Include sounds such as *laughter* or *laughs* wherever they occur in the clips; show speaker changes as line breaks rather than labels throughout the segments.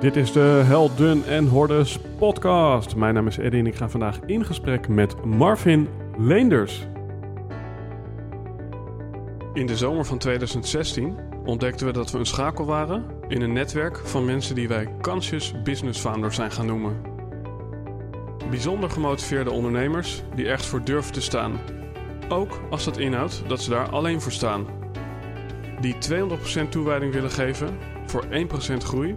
Dit is de Helden en Hordes podcast. Mijn naam is Eddie en ik ga vandaag in gesprek met Marvin Leenders. In de zomer van 2016 ontdekten we dat we een schakel waren in een netwerk van mensen die wij Conscious Business Founders zijn gaan noemen. Bijzonder gemotiveerde ondernemers die echt voor durven te staan. Ook als dat inhoudt dat ze daar alleen voor staan. Die 200% toewijding willen geven voor 1% groei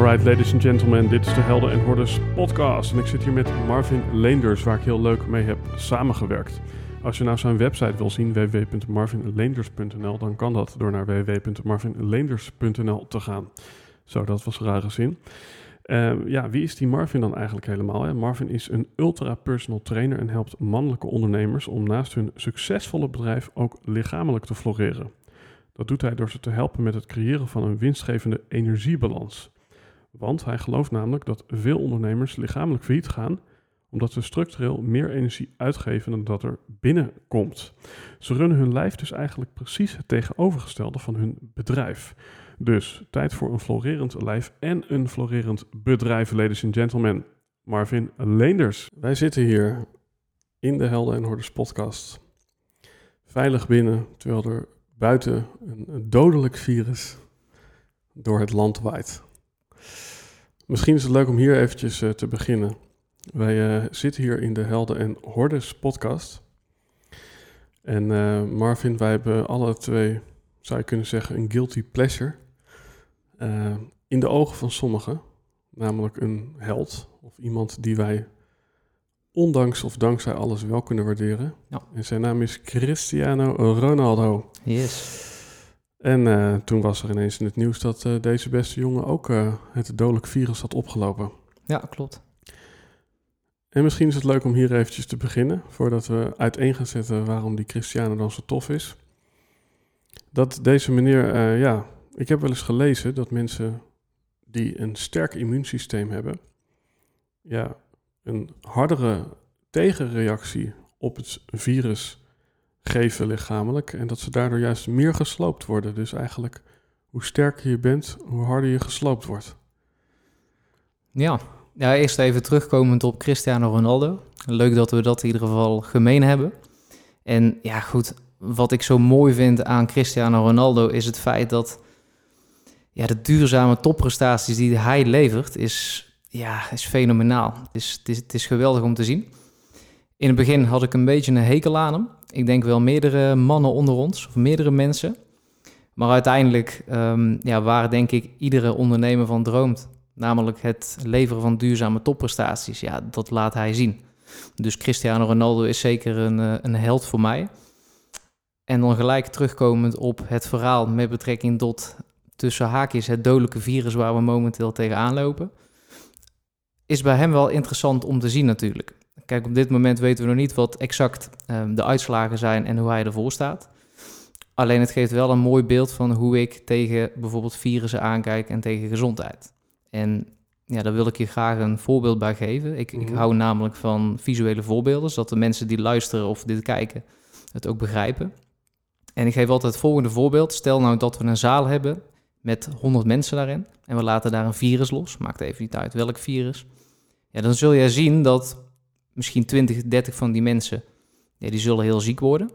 Alright, ladies and gentlemen, dit is de Helden en Hordes podcast. En ik zit hier met Marvin Leenders, waar ik heel leuk mee heb samengewerkt. Als je nou zijn website wil zien, www.marvinleenders.nl, dan kan dat door naar www.marvinleenders.nl te gaan. Zo, dat was rare zin. Uh, ja, wie is die Marvin dan eigenlijk helemaal? Hè? Marvin is een ultra personal trainer en helpt mannelijke ondernemers om naast hun succesvolle bedrijf ook lichamelijk te floreren. Dat doet hij door ze te helpen met het creëren van een winstgevende energiebalans. Want hij gelooft namelijk dat veel ondernemers lichamelijk failliet gaan omdat ze structureel meer energie uitgeven dan dat er binnenkomt. Ze runnen hun lijf dus eigenlijk precies het tegenovergestelde van hun bedrijf. Dus tijd voor een florerend lijf en een florerend bedrijf, ladies and gentlemen. Marvin Leenders. Wij zitten hier in de Helden en Hordes podcast. Veilig binnen, terwijl er buiten een dodelijk virus door het land waait. Misschien is het leuk om hier eventjes uh, te beginnen. Wij uh, zitten hier in de Helden en Hordes podcast. En uh, Marvin, wij hebben alle twee, zou je kunnen zeggen, een guilty pleasure. in de ogen van sommigen. Namelijk een held of iemand die wij ondanks of dankzij alles wel kunnen waarderen. Ja. En zijn naam is Cristiano Ronaldo.
Yes.
En uh, toen was er ineens in het nieuws dat uh, deze beste jongen ook uh, het dodelijk virus had opgelopen.
Ja, klopt.
En misschien is het leuk om hier eventjes te beginnen, voordat we uiteen gaan zetten waarom die Cristiano dan zo tof is. Dat deze meneer, ja, ik heb wel eens gelezen dat mensen die een sterk immuunsysteem hebben, ja, een hardere tegenreactie op het virus geven lichamelijk. En dat ze daardoor juist meer gesloopt worden. Dus eigenlijk hoe sterker je bent, hoe harder je gesloopt wordt.
Ja, ja eerst even terugkomend op Cristiano Ronaldo. Leuk dat we dat in ieder geval gemeen hebben. En ja, goed, wat ik zo mooi vind aan Cristiano Ronaldo is het feit dat ja, de duurzame topprestaties die hij levert, is, ja, is fenomenaal. Het is, het, is, het is geweldig om te zien. In het begin had ik een beetje een hekel aan hem ik denk wel meerdere mannen onder ons, of meerdere mensen. Maar uiteindelijk um, ja, waar denk ik iedere ondernemer van droomt. Namelijk het leveren van duurzame topprestaties. Ja, dat laat hij zien. Dus Cristiano Ronaldo is zeker een, eh, een held voor mij. En dan gelijk terugkomend op het verhaal met betrekking tot tussen haakjes het dodelijke virus waar we momenteel tegenaan lopen. Is bij hem wel interessant om te zien natuurlijk. Kijk, op dit moment weten we nog niet wat exact um, de uitslagen zijn en hoe hij ervoor staat. Alleen het geeft wel een mooi beeld van hoe ik tegen bijvoorbeeld virussen aankijk en tegen gezondheid. En ja, daar wil ik je graag een voorbeeld bij geven. Ik, ik mhm. hou namelijk van visuele voorbeelden, zodat de mensen die luisteren of dit kijken het ook begrijpen. En ik geef altijd het volgende voorbeeld. Stel nou dat we een zaal hebben met 100 mensen daarin en we laten daar een virus los. Maakt even niet uit welk virus. Ja, dan zul je zien dat misschien 20, 30 van die mensen, ja, die zullen heel ziek worden.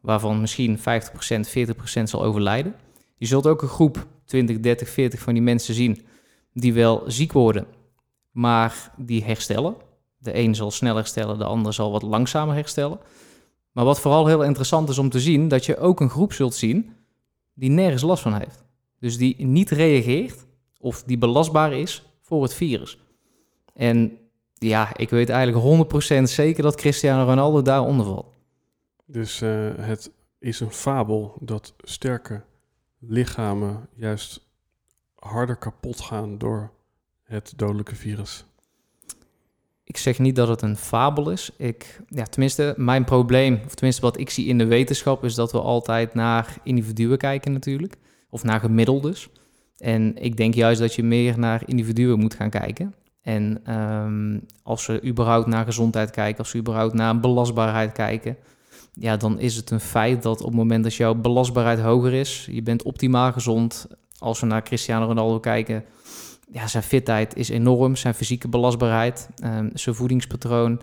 Waarvan misschien 50%, 40% zal overlijden. Je zult ook een groep 20, 30, 40 van die mensen zien die wel ziek worden, maar die herstellen. De een zal snel herstellen, de ander zal wat langzamer herstellen. Maar wat vooral heel interessant is om te zien, dat je ook een groep zult zien die nergens last van heeft. Dus die niet reageert of die belastbaar is voor het virus. En ja, ik weet eigenlijk 100% zeker dat Cristiano Ronaldo daaronder valt.
Dus uh, het is een fabel dat sterke lichamen juist harder kapot gaan door het dodelijke virus?
Ik zeg niet dat het een fabel is. Ik, ja, tenminste, mijn probleem, of tenminste wat ik zie in de wetenschap, is dat we altijd naar individuen kijken natuurlijk. Of naar gemiddeldes. En ik denk juist dat je meer naar individuen moet gaan kijken. En ehm, als we überhaupt naar gezondheid kijken, als we überhaupt naar belastbaarheid kijken, ja, dan is het een feit dat op het moment dat jouw belastbaarheid hoger is, je bent optimaal gezond. Als we naar Cristiano Ronaldo kijken, ja, zijn fitheid is enorm, zijn fysieke belastbaarheid, um, zijn voedingspatroon.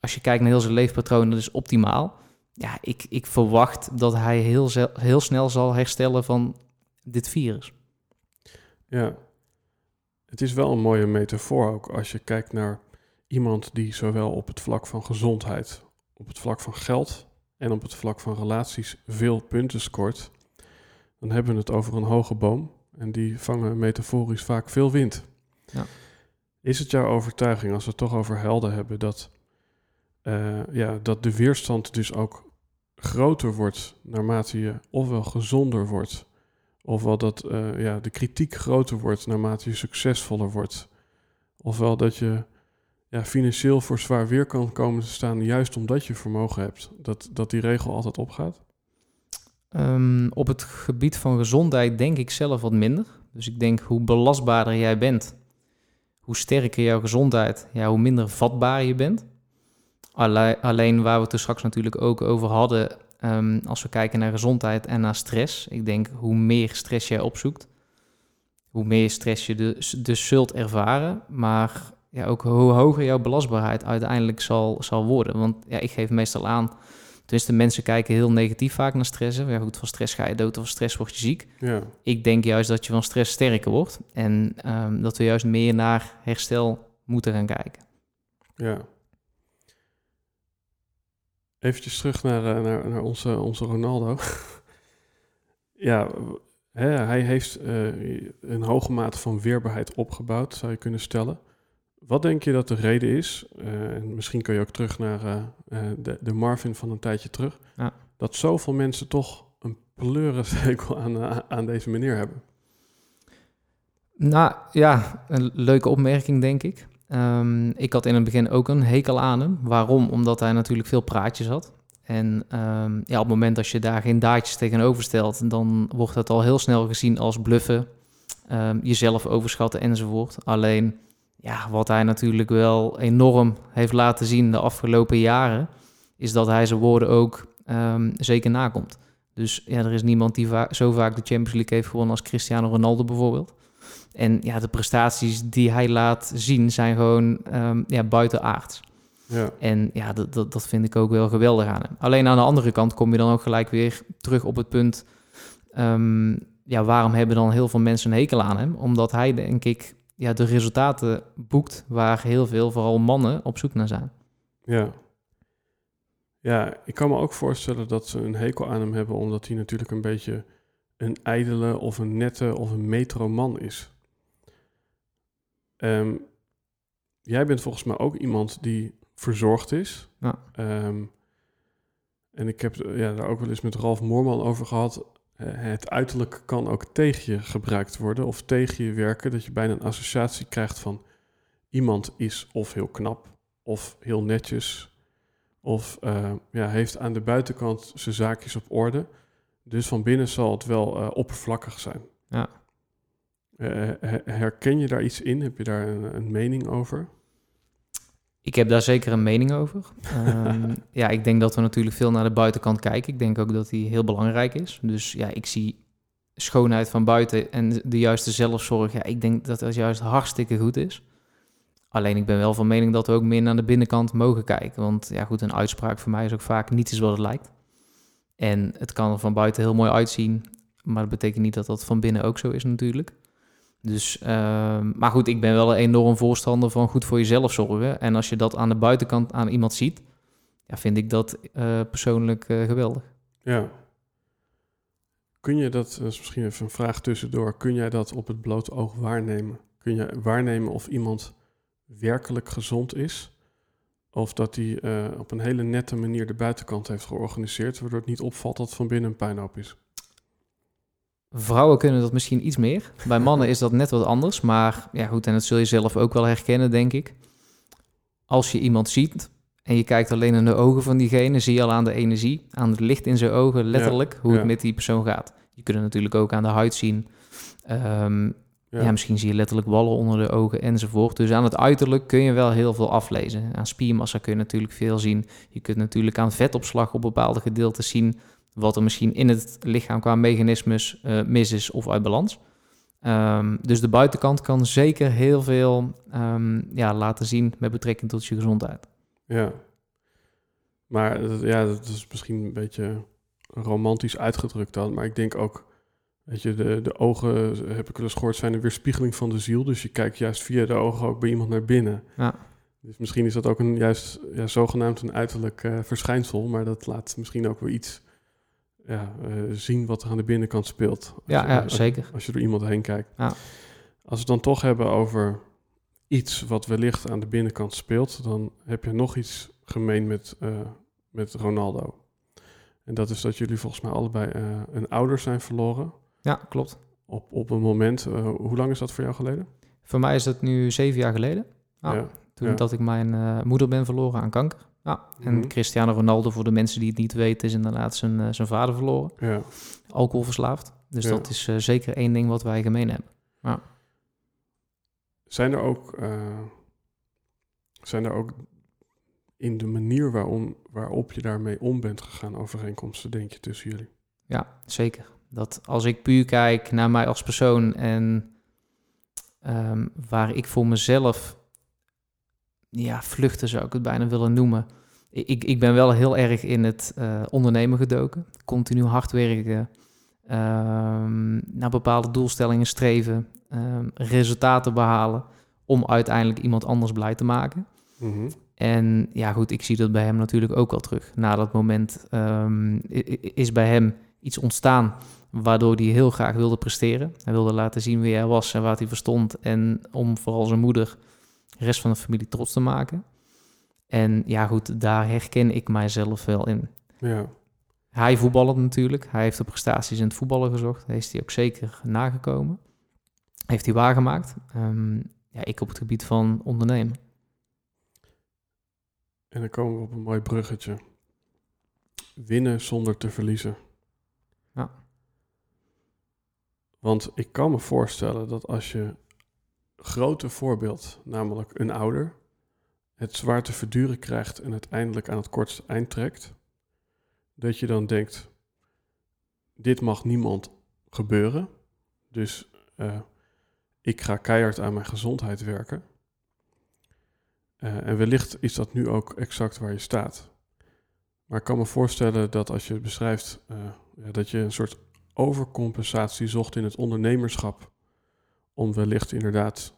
Als je kijkt naar heel zijn leefpatroon, dat is optimaal. Ja, ik, ik verwacht dat hij heel, heel snel zal herstellen van dit virus.
Ja, het is wel een mooie metafoor ook als je kijkt naar iemand die zowel op het vlak van gezondheid, op het vlak van geld en op het vlak van relaties veel punten scoort. Dan hebben we het over een hoge boom en die vangen metaforisch vaak veel wind. Ja. Is het jouw overtuiging, als we het toch over helden hebben, dat, uh, ja, dat de weerstand dus ook groter wordt naarmate je ofwel gezonder wordt Ofwel dat uh, ja, de kritiek groter wordt naarmate je succesvoller wordt. Ofwel dat je ja, financieel voor zwaar weer kan komen te staan, juist omdat je vermogen hebt. Dat, dat die regel altijd opgaat?
Um, op het gebied van gezondheid denk ik zelf wat minder. Dus ik denk hoe belastbaarder jij bent, hoe sterker jouw gezondheid, ja, hoe minder vatbaar je bent. Alleen waar we het er straks natuurlijk ook over hadden, Ehm, als we kijken naar gezondheid en naar stress, ik denk hoe meer stress jij opzoekt, hoe meer stress je dus, dus zult ervaren, maar ja, ook hoe hoger jouw belastbaarheid uiteindelijk zal, zal worden. Want ja, ik geef meestal aan, tenminste mensen kijken heel negatief vaak naar stress. Ja, goed, van stress ga je dood of van stress word je ziek. Ja. Ik denk juist dat je van stress sterker wordt en ehm, dat we juist meer naar herstel moeten gaan kijken.
Ja, Eventjes terug naar, eh, naar, naar onze, onze Ronaldo. *laughs* ja, hè, hij heeft uh, een hoge mate van weerbaarheid opgebouwd, zou je kunnen stellen. Wat denk je dat de reden is? Uh, en misschien kun je ook terug naar de, de, Marvin van een tijdje terug. Ja. Dat zoveel mensen toch een pleurenstekel aan, aan deze meneer hebben.
Nou ja, een leuke opmerking, denk ik. Um, ik had in het begin ook een hekel aan hem. Waarom? Omdat hij natuurlijk veel praatjes had. En um, ja, op het moment dat je daar geen daadjes tegenover stelt, dan wordt het al heel snel gezien als bluffen, um, jezelf overschatten enzovoort. Alleen, ja, wat hij natuurlijk wel enorm heeft laten zien de afgelopen jaren, is dat hij zijn woorden ook zeker nakomt. Dus ja, er is niemand die zo vaak de Champions League heeft gewonnen als Cristiano Ronaldo bijvoorbeeld. En ja, de prestaties die hij laat zien zijn gewoon um, ja, buitenaards. Ja. En ja, dat, dat, dat vind ik ook wel geweldig aan hem. Alleen aan de andere kant kom je dan ook gelijk weer terug op het punt... Um, ja, waarom hebben dan heel veel mensen een hekel aan hem? Omdat hij, denk ik, ja, de resultaten boekt waar heel veel, vooral mannen, op zoek naar zijn.
Ja. Ja, ik kan me ook voorstellen dat ze een hekel aan hem hebben... omdat hij natuurlijk een beetje een ijdele of een nette of een metroman is. Um, jij bent volgens mij ook iemand die verzorgd is. Ja. Ehm, en ik heb ja, daar ook wel eens met Ralf Moorman over gehad. Het uiterlijk kan ook tegen je gebruikt worden of tegen je werken. Dat je bijna een associatie krijgt van iemand is of heel knap of heel netjes. Of uh, ja, heeft aan de buitenkant zijn zaakjes op orde. Dus van binnen zal het wel uh, oppervlakkig zijn. Ja. Uh, herken je daar iets in? Heb je daar een, een, mening over?
Ik heb daar zeker een mening over. um, *laughs* ja, ik denk dat we natuurlijk veel naar de buitenkant kijken. Ik denk ook dat die heel belangrijk is. Dus ja, ik zie schoonheid van buiten en de juiste zelfzorg. Ja, ik denk dat dat juist hartstikke goed is. Alleen ik ben wel van mening dat we ook meer naar de binnenkant mogen kijken. Want ja, goed, een uitspraak voor mij is ook vaak niet is wat het lijkt. En het kan er van buiten heel mooi uitzien, maar dat betekent niet dat dat van binnen ook zo is natuurlijk. Dus, uh, maar goed, ik ben wel een enorm voorstander van goed voor jezelf zorgen. En als je dat aan de buitenkant aan iemand ziet, ja, vind ik dat uh, persoonlijk uh, geweldig.
Ja. Kun je dat, dat is misschien even een vraag tussendoor, kun jij dat op het blote oog waarnemen? Kun je waarnemen of iemand werkelijk gezond is? Of dat hij uh, op een hele nette manier de buitenkant heeft georganiseerd, waardoor het niet opvalt dat van binnen een puinhoop is?
Vrouwen kunnen dat misschien iets meer. Bij mannen is dat net wat anders. Maar ja, goed, en dat zul je zelf ook wel herkennen, denk ik. Als je iemand ziet en je kijkt alleen in de ogen van diegene, zie je al aan de energie, aan het licht in zijn ogen, letterlijk, hoe het met die persoon gaat. Je kunt het natuurlijk ook aan de huid zien. Ehm, ja. misschien zie je letterlijk wallen onder de ogen enzovoort. Dus aan het uiterlijk kun je wel heel veel aflezen. Aan spiermassa kun je natuurlijk veel zien. Je kunt natuurlijk aan vetopslag op bepaalde gedeelten zien wat er misschien in het lichaam qua mechanismes uh, mis is of uit balans. Um, dus de buitenkant kan zeker heel veel um, ja, laten zien met betrekking tot je gezondheid.
Ja, maar ja, dat is misschien een beetje romantisch uitgedrukt dan. Maar ik denk ook, weet je, de, de ogen, heb ik wel eens gehoord, zijn een weerspiegeling van de ziel. Dus je kijkt juist via de ogen ook bij iemand naar binnen. Ja. Dus misschien is dat ook een juist ja, zogenaamd een uiterlijk uh, verschijnsel. Maar dat laat misschien ook weer iets ja, uh, zien wat er aan de binnenkant speelt.
Ja, ja, zeker.
Als, je door iemand heen kijkt. Ja. Als we het dan toch hebben over iets wat wellicht aan de binnenkant speelt, dan heb je nog iets gemeen met, uh, met Ronaldo. En dat is dat jullie volgens mij allebei uh, een ouder zijn verloren.
Ja, klopt.
Op, op een moment, hoe lang is dat voor jou geleden?
Voor mij is dat nu zeven jaar geleden. ja, toen dat ik mijn moeder ben verloren aan kanker. Ja, en mhm. Cristiano Ronaldo, voor de mensen die het niet weten, is inderdaad zijn, uh, zijn vader verloren. Ja. Alcoholverslaafd. Dus dat is uh, zeker één ding wat wij gemeen hebben. Ja.
Zijn er ook, uh, zijn er ook in de manier waarom, waarop je daarmee om bent gegaan overeenkomsten, denk je, tussen jullie?
Ja, zeker. Dat als ik puur kijk naar mij als persoon en um, waar ik voor mezelf ja, vluchten zou ik het bijna willen noemen. Ik, ik ben wel heel erg in het uh, ondernemen gedoken. Continu hard werken. Um, naar bepaalde doelstellingen streven. Um, resultaten behalen. Om uiteindelijk iemand anders blij te maken. Mm En ja, goed, ik zie dat bij hem natuurlijk ook al terug. Na dat moment um, is bij hem iets ontstaan waardoor hij heel graag wilde presteren. Hij wilde laten zien wie hij was en waar hij verstond. En om vooral zijn moeder de rest van de familie trots te maken. En ja, goed, daar herken ik mijzelf wel in. Ja. Hij voetballen natuurlijk. Hij heeft de prestaties in het voetballen gezocht. Heeft hij ook zeker nagekomen. Heeft hij waargemaakt. Um, ja, ik op het gebied van ondernemen.
En dan komen we op een mooi bruggetje. Winnen zonder te verliezen. Ja. Want ik kan me voorstellen dat als je grote voorbeeld, namelijk een ouder, het zwaar te verduren krijgt en uiteindelijk aan het kortste eind trekt, dat je dan denkt, dit mag niemand gebeuren, dus uh, ik ga keihard aan mijn gezondheid werken. Uh, en wellicht is dat nu ook exact waar je staat. Maar ik kan me voorstellen dat als je beschrijft ja, dat je een soort overcompensatie zocht in het ondernemerschap, om wellicht inderdaad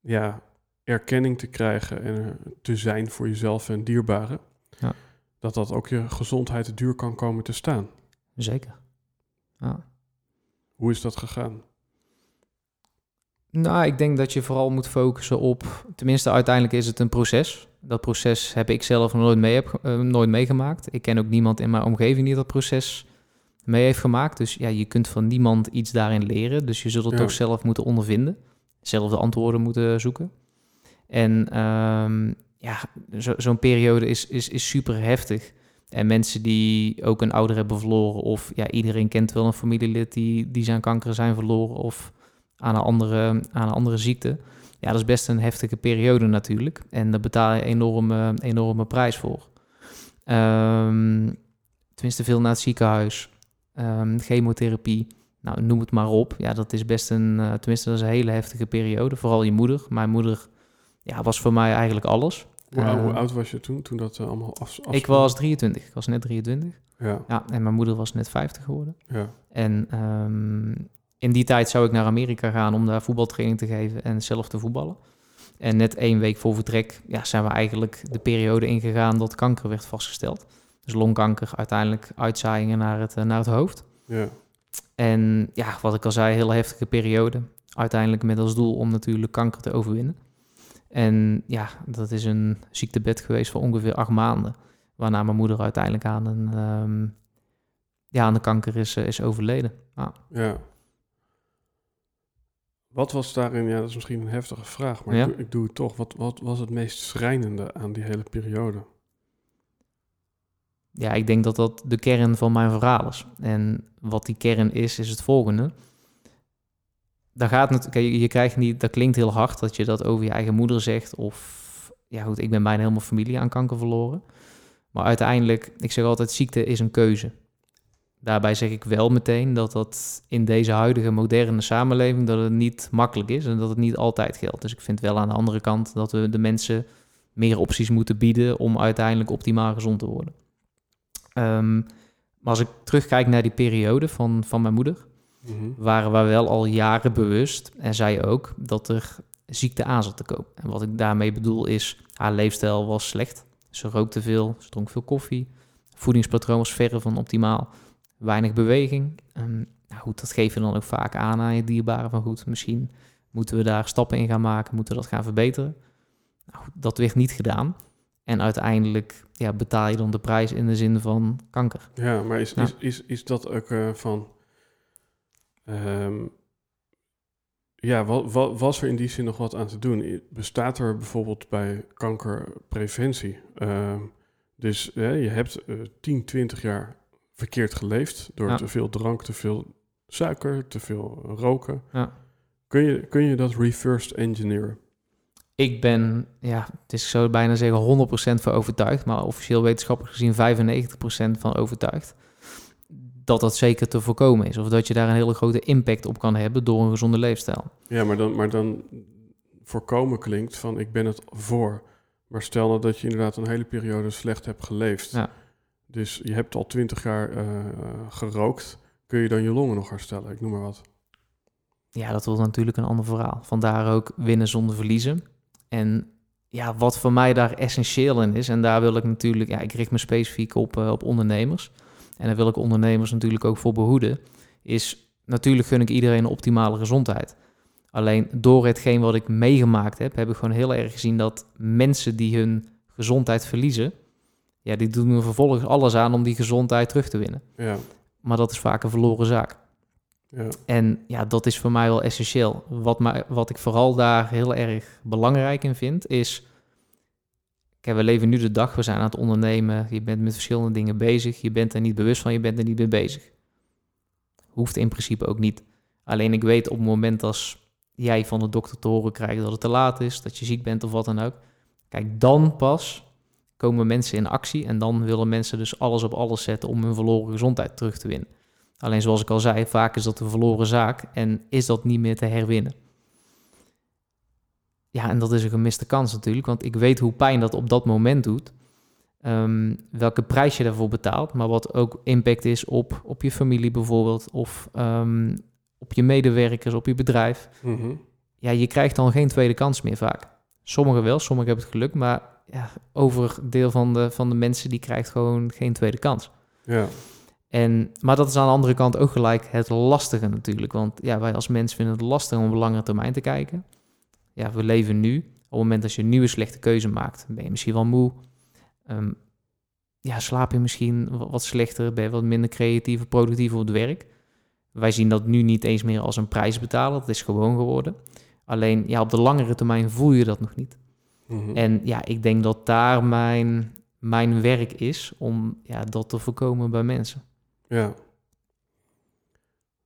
ja, erkenning te krijgen en eh, te zijn voor jezelf en dierbaren, ja. dat dat ook je gezondheid duur kan komen te staan.
Zeker. Ja.
Hoe is dat gegaan?
Nou, ik denk dat je vooral moet focussen op, tenminste uiteindelijk is het een proces. Dat proces heb ik zelf nooit, mee heb, uh, nooit meegemaakt. Ik ken ook niemand in mijn omgeving die dat proces mee heeft gemaakt. Dus ja, je kunt van niemand iets daarin leren. Dus je zult het ja. ook zelf moeten ondervinden zelf de antwoorden moeten zoeken. En um, ja, zo'n zo periode is, is, is super heftig. En mensen die ook een ouder hebben verloren, of ja, iedereen kent wel een familielid die, die zijn kanker zijn verloren of aan een, andere, aan een andere ziekte. Ja, dat is best een heftige periode natuurlijk. En daar betaal je enorme, enorme prijs voor. Um, tenminste, veel naar het ziekenhuis, um, chemotherapie nou, noem het maar op. Ja, dat is best een, uh, tenminste, dat is een hele heftige periode. Vooral je moeder. Mijn moeder ja, was voor mij eigenlijk alles.
Hoe, uh, hoe oud was je toen, toen dat uh, allemaal af,
Ik was 23. Ik was net 23. Ja. ja. En mijn moeder was net 50 geworden. Ja. En um, in die tijd zou ik naar Amerika gaan om daar voetbaltraining te geven en zelf te voetballen. En net één week voor vertrek ja, zijn we eigenlijk de periode ingegaan dat kanker werd vastgesteld. Dus longkanker, uiteindelijk uitzaaiingen naar het, naar het hoofd. Ja. En ja, wat ik al zei, hele heftige periode. Uiteindelijk met als doel om natuurlijk kanker te overwinnen. En ja, dat is een ziektebed geweest voor ongeveer acht maanden. Waarna mijn moeder uiteindelijk aan een, um, ja, aan de kanker is, eh, is overleden. Ja.
Ja. Wat was daarin, ja, dat is misschien een heftige vraag, maar
Ja.
ik, doe, ik doe het toch. Wat, wat was het meest schrijnende aan die hele periode?
Ja, ik denk dat dat de kern van mijn verhaal is. En wat die kern is, is het volgende. Daar gaat het, je krijgt niet, dat klinkt heel hard dat je dat over je eigen moeder zegt. Of ja, goed, ik ben bijna helemaal familie aan kanker verloren. Maar uiteindelijk, ik zeg altijd, ziekte is een keuze. Daarbij zeg ik wel meteen dat dat in deze huidige moderne samenleving dat het niet makkelijk is en dat het niet altijd geldt. Dus ik vind wel aan de andere kant dat we de mensen meer opties moeten bieden om uiteindelijk optimaal gezond te worden. Ehm, maar als ik terugkijk naar die periode van, van mijn moeder,
Mhm.
waren we wel al jaren bewust, en zij ook, dat er ziekte aan zat te komen. En wat ik daarmee bedoel is, haar leefstijl was slecht. Ze rookte veel, ze dronk veel koffie. Voedingspatroon was verre van optimaal. Weinig beweging. Ehm, nou goed, dat geef je dan ook vaak aan aan je dierbaren. Van goed, misschien moeten we daar stappen in gaan maken, moeten we dat gaan verbeteren. Nou, goed, dat werd niet gedaan. En uiteindelijk ja, betaal je dan de prijs in de zin van kanker.
Ja, maar is,
Ja.
is, is, is dat ook eh, van... ehm, ja, wat, wat, was er in die zin nog wat aan te doen? Bestaat er bijvoorbeeld bij kankerpreventie? Ehm, dus eh, je hebt eh 10, 20 jaar verkeerd geleefd... door
Ja.
te veel drank, te veel suiker, te veel roken.
Ja.
Kun, je, kun je dat reversed engineeren?
Ik ben, ja, het is zo bijna zeggen 100% van overtuigd, maar officieel wetenschappelijk gezien 95% van overtuigd. Dat dat zeker te voorkomen is. Of dat je daar een hele grote impact op kan hebben door een gezonde leefstijl.
Ja, maar dan, maar dan voorkomen klinkt van ik ben het voor. Maar stel nou dat je inderdaad een hele periode slecht hebt geleefd.
Ja.
Dus je hebt al twintig jaar eh, gerookt. Kun je dan je longen nog herstellen? Ik noem maar wat.
Ja, dat wordt natuurlijk een ander verhaal. Vandaar ook winnen zonder verliezen. En ja, wat voor mij daar essentieel in is, en daar wil ik natuurlijk, ja, ik richt me specifiek op, eh, op ondernemers. En daar wil ik ondernemers natuurlijk ook voor behoeden. Is natuurlijk gun ik iedereen een optimale gezondheid. Alleen door hetgeen wat ik meegemaakt heb, heb ik gewoon heel erg gezien dat mensen die hun gezondheid verliezen, ja, die doen er vervolgens alles aan om die gezondheid terug te winnen.
Ja,
Maar dat is vaak een verloren zaak. En ja, dat is voor mij wel essentieel. Wat, mij, wat ik vooral daar heel erg belangrijk in vind, is... We leven nu de dag, we zijn aan het ondernemen. Je bent met verschillende dingen bezig. Je bent er niet bewust van, je bent er niet mee bezig. Hoeft in principe ook niet. Alleen ik weet op het moment als jij van de dokter te horen krijgt dat het te laat is, dat je ziek bent of wat dan ook. Kijk, dan pas komen mensen in actie en dan willen mensen dus alles op alles zetten om hun verloren gezondheid terug te winnen. Alleen zoals ik al zei, vaak is dat een verloren zaak en is dat niet meer te herwinnen. Ja, en dat is een gemiste kans natuurlijk, want ik weet hoe pijn dat op dat moment doet. Ehm, welke prijs je daarvoor betaalt, maar wat ook impact is op, op je familie bijvoorbeeld, of ehm, op je medewerkers, op je bedrijf.
Mhm.
Ja, je krijgt dan geen tweede kans meer vaak. Sommigen wel, sommigen hebben het geluk, maar ja, overdeel van de, van de mensen die krijgt gewoon geen tweede kans.
ja,
En, maar dat is aan de andere kant ook gelijk het lastige natuurlijk. Want ja, wij als mens vinden het lastig om op langere termijn te kijken. Ja, we leven nu. Op het moment dat je een nieuwe slechte keuze maakt, ben je misschien wel moe. Ehm, ja, slaap je misschien wa- wat slechter, ben je wat minder creatief of productief op het werk. Wij zien dat nu niet eens meer als een prijs betalen. Dat is gewoon geworden. Alleen ja, op de langere termijn voel je dat nog niet.
mhm.
En ja, ik denk dat daar mijn, mijn werk is om ja, dat te voorkomen bij mensen.
Ja.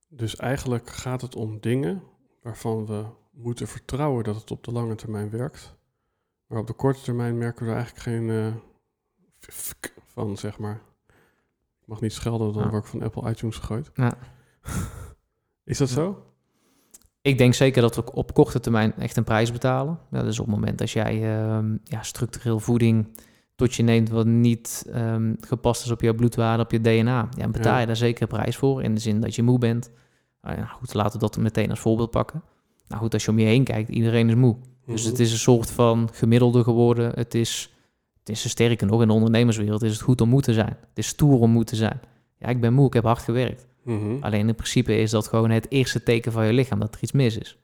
Dus eigenlijk gaat het om dingen waarvan we moeten vertrouwen dat het op de lange termijn werkt. Maar op de korte termijn merken we er eigenlijk geen fk van, zeg maar. Ik mag niet schelden, dan
Ja.
word ik van Apple iTunes gegooid.
Ja. *laughs*
Is dat zo?
Ik denk zeker dat we op korte termijn echt een prijs betalen. Ja, dus op het moment dat jij ehm, ja, structureel voeding tot je neemt wat niet ehm, gepast is op jouw bloedwaarde, op je DNA, ja, betaal
Ja.
je daar zeker een prijs voor. In de zin dat je moe bent. Nou ja, goed, laten we dat meteen als voorbeeld pakken. Nou goed, als je om je heen kijkt, iedereen is moe. Dus
Mhm.
het is een soort van gemiddelde geworden. Het is, het is sterker nog, in de ondernemerswereld is het goed om moe te zijn. Het is stoer om moe te zijn. Ja, ik ben moe, ik heb hard gewerkt.
Mhm.
Alleen in principe is dat gewoon het eerste teken van je lichaam dat er iets mis is.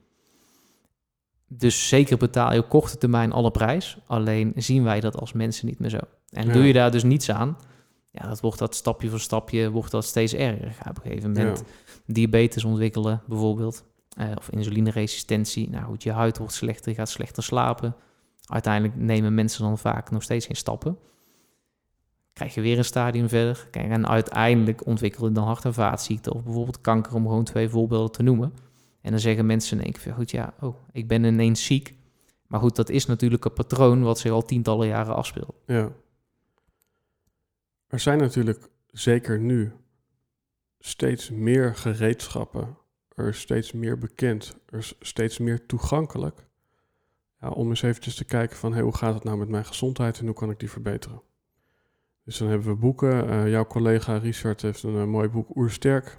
Dus zeker betaal je op korte termijn alle prijs. Alleen zien wij dat als mensen niet meer zo. En
Ja.
doe je daar dus niets aan, ja, dat wordt dat stapje voor stapje wordt dat steeds erger. Ga op een gegeven moment diabetes ontwikkelen, bijvoorbeeld. Uh, of insulineresistentie. Nou goed, je huid wordt slechter, je gaat slechter slapen. Uiteindelijk nemen mensen dan vaak nog steeds geen stappen. Krijg je weer een stadium verder. Kijk, en uiteindelijk ontwikkelen dan hart- en vaatziekten of bijvoorbeeld kanker, om gewoon twee voorbeelden te noemen. En dan zeggen mensen in één keer, goed ja, oh, ik ben ineens ziek. Maar goed, dat is natuurlijk een patroon wat zich al tientallen jaren afspeelt.
Ja. Er zijn natuurlijk zeker nu steeds meer gereedschappen. Er is steeds meer bekend. Er is steeds meer toegankelijk. Ja, om eens eventjes te kijken van hey, hoe gaat het nou met mijn gezondheid en hoe kan ik die verbeteren. Dus dan hebben we boeken. Uh, jouw collega Richard heeft een, mooi boek Oersterk.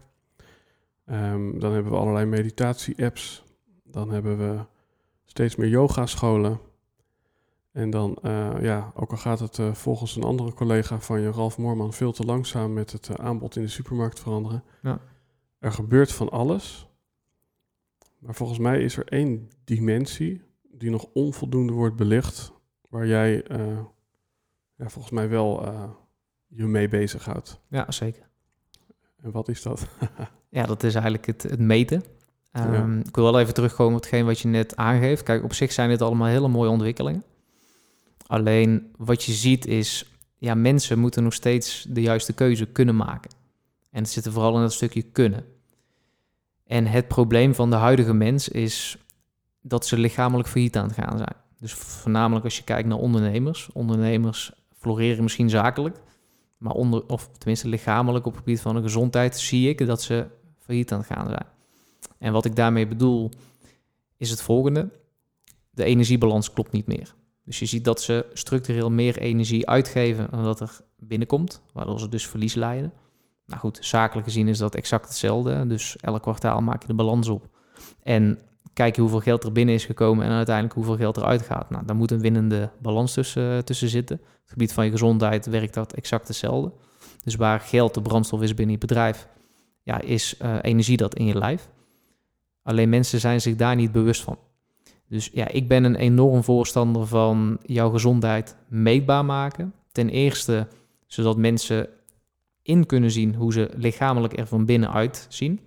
Um, dan hebben we allerlei meditatie-apps. Dan hebben we steeds meer yogascholen. En dan, uh, ja, ook al gaat het uh, volgens een andere collega van je, Ralf Moorman, veel te langzaam met het aanbod in de supermarkt veranderen. Ja. Er gebeurt van alles. Maar volgens mij is er één dimensie die nog onvoldoende wordt belicht, waar jij ja, volgens mij wel je mee bezighoudt.
Ja, zeker.
En wat is dat? *laughs*
ja, dat is eigenlijk het, het meten. Um, Ik wil wel even terugkomen op hetgeen wat je net aangeeft. Kijk, op zich zijn dit allemaal hele mooie ontwikkelingen. Alleen wat je ziet is, ja, mensen moeten nog steeds de juiste keuze kunnen maken. En het zit er vooral in dat stukje kunnen. En het probleem van de huidige mens is dat ze lichamelijk failliet aan het gaan zijn. Dus voornamelijk als je kijkt naar ondernemers. Ondernemers floreren misschien zakelijk, maar onder, of tenminste lichamelijk op het gebied van de gezondheid, zie ik dat ze failliet aan het gaan zijn. En wat ik daarmee bedoel, is het volgende. De energiebalans klopt niet meer. Dus je ziet dat ze structureel meer energie uitgeven dan dat er binnenkomt, waardoor ze dus verlies leiden. Nou goed, zakelijk gezien is dat exact hetzelfde. Dus elk kwartaal maak je de balans op. En kijk je hoeveel geld er binnen is gekomen en uiteindelijk hoeveel geld eruit gaat. Nou, daar moet een winnende balans tussen, tussen zitten. Op het gebied van je gezondheid werkt dat exact hetzelfde. Dus waar geld de brandstof is binnen je bedrijf, ja, is uh, energie dat in je lijf. Alleen mensen zijn zich daar niet bewust van. Dus ja, ik ben een enorm voorstander van jouw gezondheid meetbaar maken. Ten eerste, zodat mensen in kunnen zien hoe ze lichamelijk er van binnenuit zien.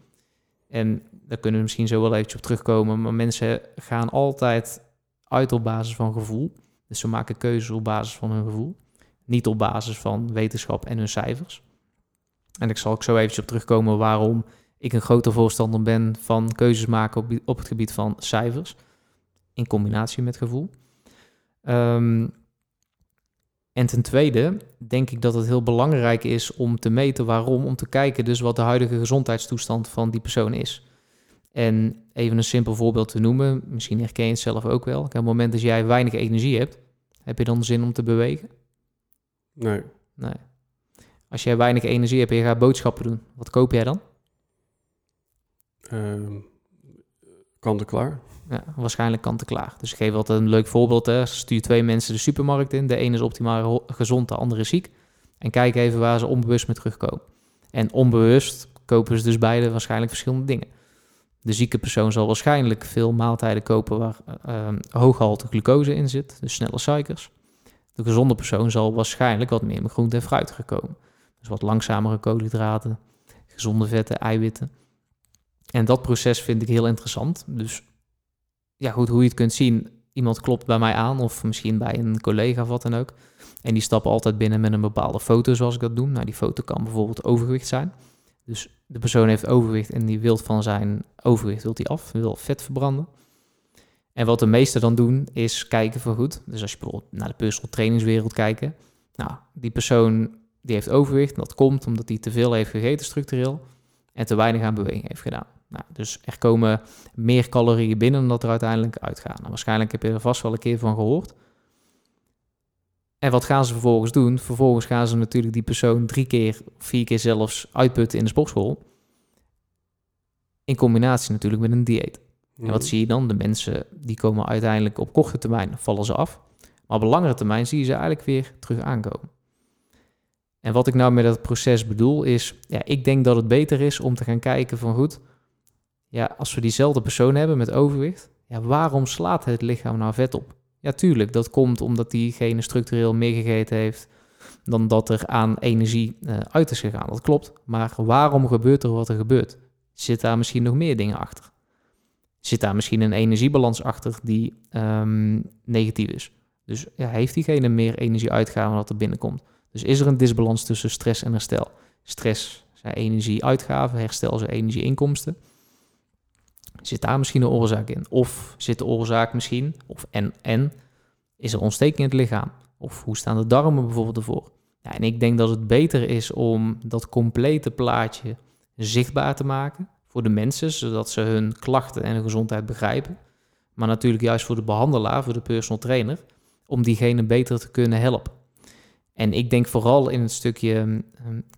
En daar kunnen we misschien zo wel eventjes op terugkomen. Maar mensen gaan altijd uit op basis van gevoel. Dus ze maken keuzes op basis van hun gevoel. Niet op basis van wetenschap en hun cijfers. En ik zal ook zo eventjes op terugkomen waarom ik een grote voorstander ben van keuzes maken op, op het gebied van cijfers. In combinatie met gevoel. Um, en ten tweede denk ik dat het heel belangrijk is om te meten waarom, om te kijken dus wat de huidige gezondheidstoestand van die persoon is. En even een simpel voorbeeld te noemen, misschien herken je het zelf ook wel. Op het moment dat jij weinig energie hebt, heb je dan zin om te bewegen?
Nee.
Nee. Als jij weinig energie hebt en je gaat boodschappen doen, wat koop jij dan?
Uh, Kant-en-klaar.
Ja, waarschijnlijk kant-en-klaar. Dus ik geef altijd een leuk voorbeeld. Hè. Stuur twee mensen de supermarkt in. De ene is optimaal gezond, de andere is ziek. En kijk even waar ze onbewust mee terugkomen. En onbewust kopen ze dus beide waarschijnlijk verschillende dingen. De zieke persoon zal waarschijnlijk veel maaltijden kopen waar uh, hoog gehalte glucose in zit, dus snelle suikers. De gezonde persoon zal waarschijnlijk wat meer met groente en fruit gekomen. Dus wat langzamere koolhydraten, gezonde vetten, eiwitten. En dat proces vind ik heel interessant. Dus ja, goed, hoe je het kunt zien, iemand klopt bij mij aan of misschien bij een collega of wat dan ook. En die stappen altijd binnen met een bepaalde foto zoals ik dat doe. Nou, die foto kan bijvoorbeeld overgewicht zijn. Dus de persoon heeft overgewicht en die wil van zijn overgewicht wil die af, wil vet verbranden. En wat de meesten dan doen, is kijken voor goed. Dus als je bijvoorbeeld naar de personal trainingswereld kijken. Nou, die persoon die heeft overgewicht. dat komt omdat hij te veel heeft gegeten structureel. En te weinig aan beweging heeft gedaan. Nou, dus er komen meer calorieën binnen dan dat er uiteindelijk uitgaan. Nou, waarschijnlijk heb je er vast wel een keer van gehoord. En wat gaan ze vervolgens doen? Vervolgens gaan ze natuurlijk die persoon drie keer, vier keer zelfs uitputten in de sportschool. In combinatie natuurlijk met een dieet. En wat mhm. zie je dan? De mensen die komen uiteindelijk op korte termijn vallen ze af. Maar op langere termijn zie je ze eigenlijk weer terug aankomen. En wat ik nou met dat proces bedoel is, ja, ik denk dat het beter is om te gaan kijken van goed, ja, als we diezelfde persoon hebben met overwicht, ja, waarom slaat het lichaam nou vet op? Ja, tuurlijk, dat komt omdat diegene structureel meer gegeten heeft, dan dat er aan energie uh, uit is gegaan. Dat klopt. Maar waarom gebeurt er wat er gebeurt? Zit daar misschien nog meer dingen achter? Zit daar misschien een energiebalans achter die um, negatief is? Dus ja, heeft diegene meer energie uitgegaan dan dat er binnenkomt? Dus is er een disbalans tussen stress en herstel? Stress zijn energieuitgaven, herstel zijn energieinkomsten. Zit daar misschien een oorzaak in? Of zit de oorzaak misschien, of en, en, is er ontsteking in het lichaam? Of hoe staan de darmen bijvoorbeeld ervoor? En ik denk dat het beter is om dat complete plaatje zichtbaar te maken voor de mensen, zodat ze hun klachten en hun gezondheid begrijpen. Maar natuurlijk juist voor de behandelaar, voor de personal trainer, om diegene beter te kunnen helpen. En ik denk vooral in het stukje um,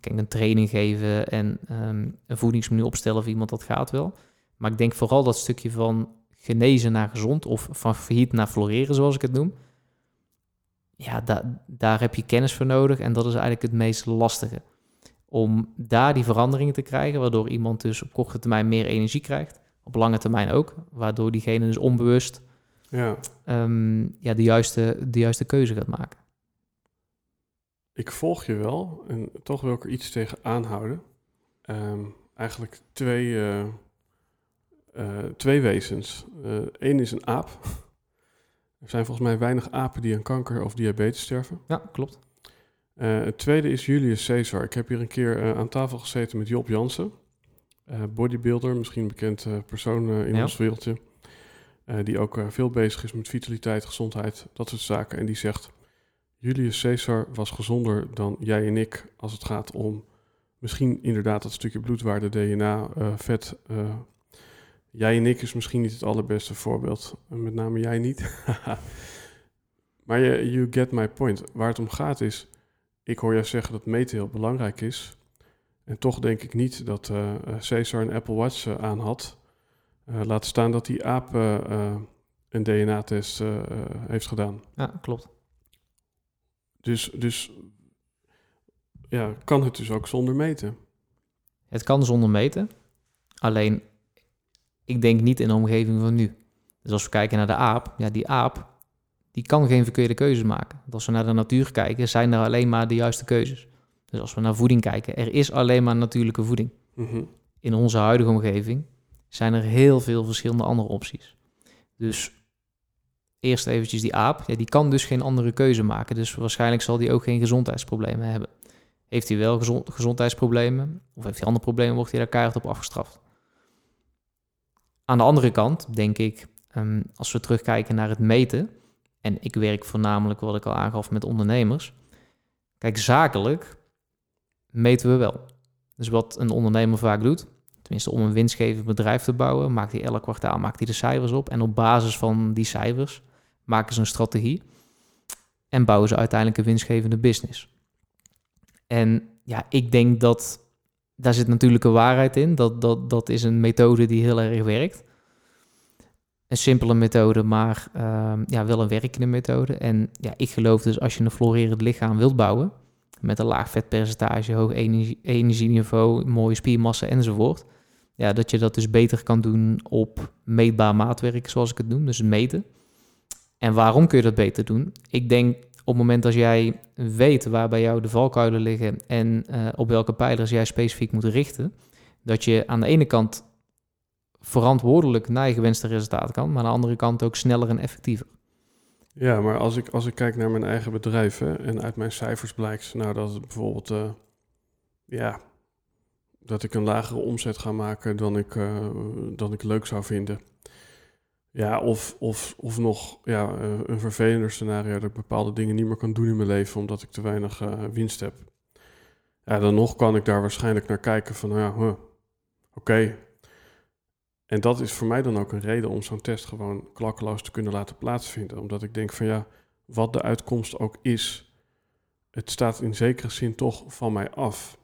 kijk, een training geven en um, een voedingsmenu opstellen voor iemand, dat gaat wel. Maar ik denk vooral dat stukje van genezen naar gezond of van failliet naar floreren, zoals ik het noem. Ja, da daar heb je kennis voor nodig en dat is eigenlijk het meest lastige. Om daar die veranderingen te krijgen, waardoor iemand dus op korte termijn meer energie krijgt, op lange termijn ook, waardoor diegene dus onbewust ja. Um, ja, de, juiste, de juiste keuze gaat maken.
Ik volg je wel en toch wil ik er iets tegen aanhouden. Um, eigenlijk twee, uh, uh, twee wezens. Eén uh, is een aap. *laughs* Er zijn volgens mij weinig apen die aan kanker of diabetes sterven.
Ja, klopt.
het tweede is Julius Caesar. Ik heb hier een keer aan tafel gezeten met Job Jansen. bodybuilder, misschien een bekend persoon in ja. ons wereldje. die ook veel bezig is met vitaliteit, gezondheid, dat soort zaken. En die zegt Julius Caesar was gezonder dan jij en ik als het gaat om misschien inderdaad dat stukje bloedwaarde, DNA, uh, vet. Uh, jij en ik is misschien niet het allerbeste voorbeeld. Met name jij niet. *laughs* maar je, you get my point. Waar het om gaat is, ik hoor jou zeggen dat meten heel belangrijk is. En toch denk ik niet dat uh, Caesar een Apple Watch aan had. laat staan dat die aap een DNA-test heeft gedaan.
Ja, klopt.
Dus, dus ja, kan het dus ook zonder meten?
Het kan zonder meten. Alleen, ik denk niet in de omgeving van nu. Dus als we kijken naar de aap, ja, die aap, die kan geen verkeerde keuzes maken. Want als we naar de natuur kijken, zijn er alleen maar de juiste keuzes. Dus als we naar voeding kijken, er is alleen maar natuurlijke voeding. Mhm. In onze huidige omgeving zijn er heel veel verschillende andere opties. Dus eerst eventjes die aap, die kan dus geen andere keuze maken. Dus waarschijnlijk zal die ook geen gezondheidsproblemen hebben. Heeft hij wel gezond, gezondheidsproblemen of heeft hij andere problemen, wordt hij daar keihard op afgestraft. Aan de andere kant denk ik, um, als we terugkijken naar het meten, en ik werk voornamelijk, wat ik al aangaf, met ondernemers. Kijk, zakelijk meten we wel. Dus wat een ondernemer vaak doet, tenminste om een winstgevend bedrijf te bouwen, maakt hij elk kwartaal maakt hij de cijfers op. En op basis van die cijfers maken ze een strategie en bouwen ze uiteindelijk een winstgevende business. En ja, ik denk dat daar zit natuurlijk een waarheid in. Dat, dat, dat is een methode die heel erg werkt. Een simpele methode, maar uh, ja, wel een werkende methode. En ja, ik geloof dus als je een florerend lichaam wilt bouwen, met een laag vetpercentage, hoog energie, energieniveau, mooie spiermassa enzovoort, ja, dat je dat dus beter kan doen op meetbaar maatwerk, zoals ik het noem, dus meten. En waarom kun je dat beter doen? Ik denk op het moment dat jij weet waar bij jou de valkuilen liggen en uh, op welke pijlers jij specifiek moet richten, dat je aan de ene kant verantwoordelijk naar je gewenste resultaat kan, maar aan de andere kant ook sneller en effectiever.
Ja, maar als ik, als ik kijk naar mijn eigen bedrijf hè, en uit mijn cijfers blijkt nou dat het bijvoorbeeld, uh, ja, dat ik een lagere omzet ga maken dan ik, uh, dan ik leuk zou vinden. Ja, of, of, of nog ja, eh, een vervelender scenario dat ik bepaalde dingen niet meer kan doen in mijn leven omdat ik te weinig uh, winst heb. Ja, dan nog kan ik daar waarschijnlijk naar kijken van, nou ja, huh, oké. En dat is voor mij dan ook een reden om zo'n test gewoon klakkeloos te kunnen laten plaatsvinden. Omdat ik denk van ja, wat de uitkomst ook is, het staat in zekere zin toch van mij af.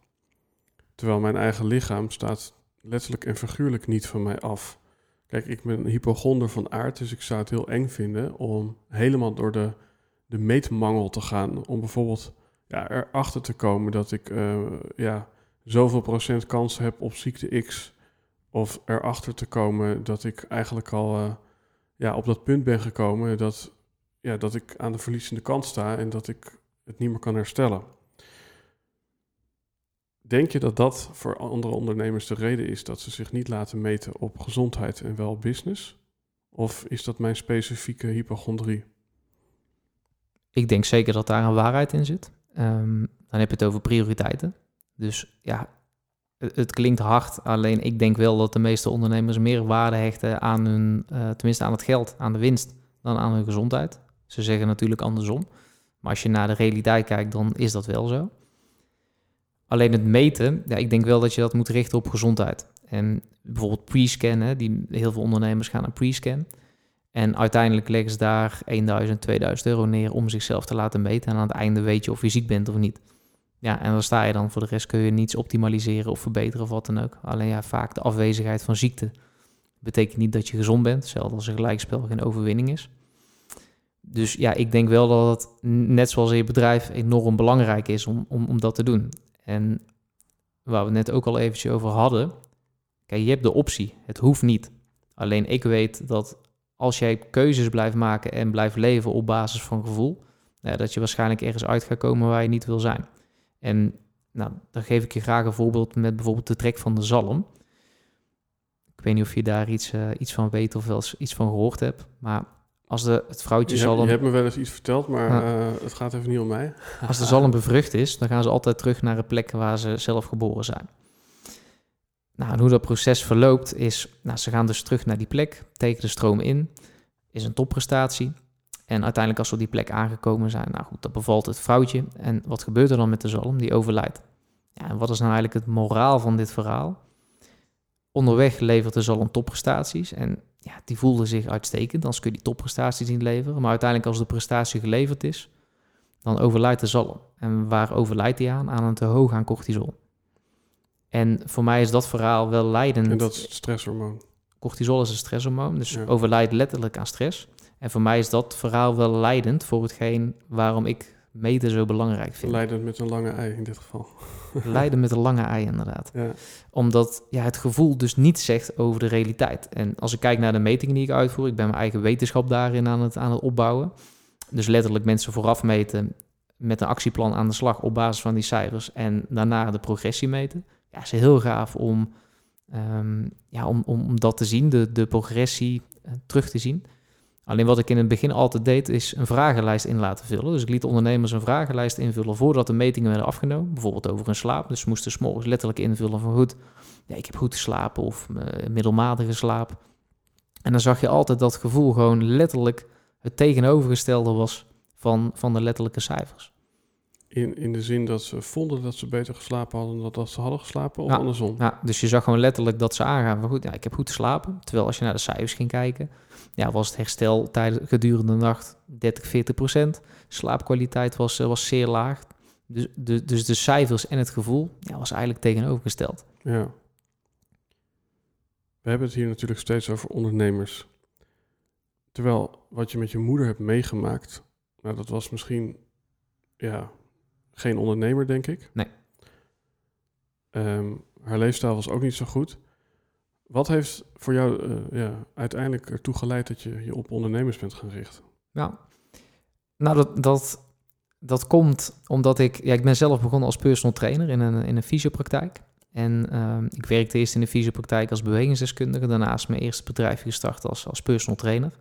Terwijl mijn eigen lichaam staat letterlijk en figuurlijk niet van mij af. Kijk, ik ben hypochonder van aard, dus ik zou het heel eng vinden om helemaal door de, de meetmangel te gaan. Om bijvoorbeeld ja, erachter te komen dat ik uh, ja, zoveel procent kans heb op ziekte X. Of erachter te komen dat ik eigenlijk al uh, ja, op dat punt ben gekomen dat, ja, dat ik aan de verliezende kant sta en dat ik het niet meer kan herstellen. Denk je dat dat voor andere ondernemers de reden is dat ze zich niet laten meten op gezondheid en wel business? Of is dat mijn specifieke hypochondrie?
Ik denk zeker dat daar een waarheid in zit. Ehm, dan heb je het over prioriteiten. Dus ja, het, klinkt hard, alleen ik denk wel dat de meeste ondernemers meer waarde hechten aan hun, uh, tenminste aan het geld, aan de winst, dan aan hun gezondheid. Ze zeggen natuurlijk andersom. Maar als je naar de realiteit kijkt, dan is dat wel zo. Alleen het meten, ja, ik denk wel dat je dat moet richten op gezondheid. En bijvoorbeeld pre-scan, die heel veel ondernemers gaan naar pre-scan. En uiteindelijk leggen ze daar 1000, 2000 euro neer om zichzelf te laten meten. En aan het einde weet je of je ziek bent of niet. Ja, en dan sta je dan. Voor de rest kun je niets optimaliseren of verbeteren of wat dan ook. Alleen ja, vaak de afwezigheid van ziekte betekent niet dat je gezond bent. Hetzelfde als een gelijkspel geen overwinning is. Dus ja, ik denk wel dat het, net zoals in je bedrijf, enorm belangrijk is om, om, om dat te doen. En waar we net ook al eventjes over hadden. Kijk, je hebt de optie. Het hoeft niet. Alleen ik weet dat als jij keuzes blijft maken en blijft leven op basis van gevoel, dat je waarschijnlijk ergens uit gaat komen waar je niet wil zijn. En nou, dan geef ik je graag een voorbeeld met bijvoorbeeld de trek van de zalm. Ik weet niet of je daar iets, uh, iets van weet of wel eens iets van gehoord hebt. Maar als de, het vrouwtje
je
zalm...
Hebt, je hebt me wel eens iets verteld, maar ja. uh, het gaat even niet om mij. *laughs*
Als de zalm bevrucht is, dan gaan ze altijd terug naar de plek waar ze zelf geboren zijn. Nou, en hoe dat proces verloopt is, nou, ze gaan dus terug naar die plek, tekenen de stroom in, is een topprestatie. En uiteindelijk als ze op die plek aangekomen zijn, nou goed, dat bevalt het vrouwtje. En wat gebeurt er dan met de zalm? Die overlijdt. Ja, en wat is nou eigenlijk het moraal van dit verhaal? Onderweg levert de zalm topprestaties en ja, die voelde zich uitstekend. Dan kun je die topprestaties niet leveren. Maar uiteindelijk als de prestatie geleverd is, dan overlijdt de zalm. En waar overlijdt hij aan? Aan een te hoog aan cortisol. En voor mij is dat verhaal wel leidend.
En dat is het stresshormoon.
Cortisol is een stresshormoon, dus ja. overlijdt letterlijk aan stress. En voor mij is dat verhaal wel leidend voor hetgeen waarom ik meten zo belangrijk vind.
Leidend met een lange ei in dit geval. *laughs*
Leiden met een lange ei, inderdaad.
Ja.
Omdat ja, het gevoel dus niets zegt over de realiteit. En als ik kijk naar de metingen die ik uitvoer, ik ben mijn eigen wetenschap daarin aan het, aan het opbouwen. Dus letterlijk mensen vooraf meten met een actieplan aan de slag op basis van die cijfers en daarna de progressie meten. Ja, is heel gaaf om, um, ja, om, om, om dat te zien, de, de progressie uh, terug te zien. Alleen wat ik in het begin altijd deed, is een vragenlijst in laten vullen. Dus ik liet ondernemers een vragenlijst invullen voordat de metingen werden afgenomen. Bijvoorbeeld over een slaap. Dus ze moesten s'morgens letterlijk invullen van goed, ja, ik heb goed geslapen of uh, middelmatige slaap. En dan zag je altijd dat gevoel gewoon letterlijk het tegenovergestelde was van, van de letterlijke cijfers.
In, in de zin dat ze vonden dat ze beter geslapen hadden dan dat ze hadden geslapen, of ja, andersom?
Ja, dus je zag gewoon letterlijk dat ze aangaan van goed, ja, ik heb goed geslapen. Terwijl als je naar de cijfers ging kijken, ja, was het herstel tijdens gedurende de nacht 30, 40 procent. Slaapkwaliteit was, was zeer laag. Dus de, dus de cijfers en het gevoel ja, was eigenlijk tegenovergesteld.
Ja. We hebben het hier natuurlijk steeds over ondernemers. Terwijl wat je met je moeder hebt meegemaakt, nou, dat was misschien ja, geen ondernemer, denk ik.
Nee.
Um, haar leefstijl was ook niet zo goed. Wat heeft voor jou uh, ja, uiteindelijk ertoe geleid dat je je op ondernemers bent gaan richten?
Ja, nou dat, dat, dat komt omdat ik... Ja, ik ben zelf begonnen als personal trainer in een, in een fysiopraktijk. En uh, ik werkte eerst in de fysiopraktijk als bewegingsdeskundige. Daarnaast mijn eerste bedrijf gestart als, als personal trainer.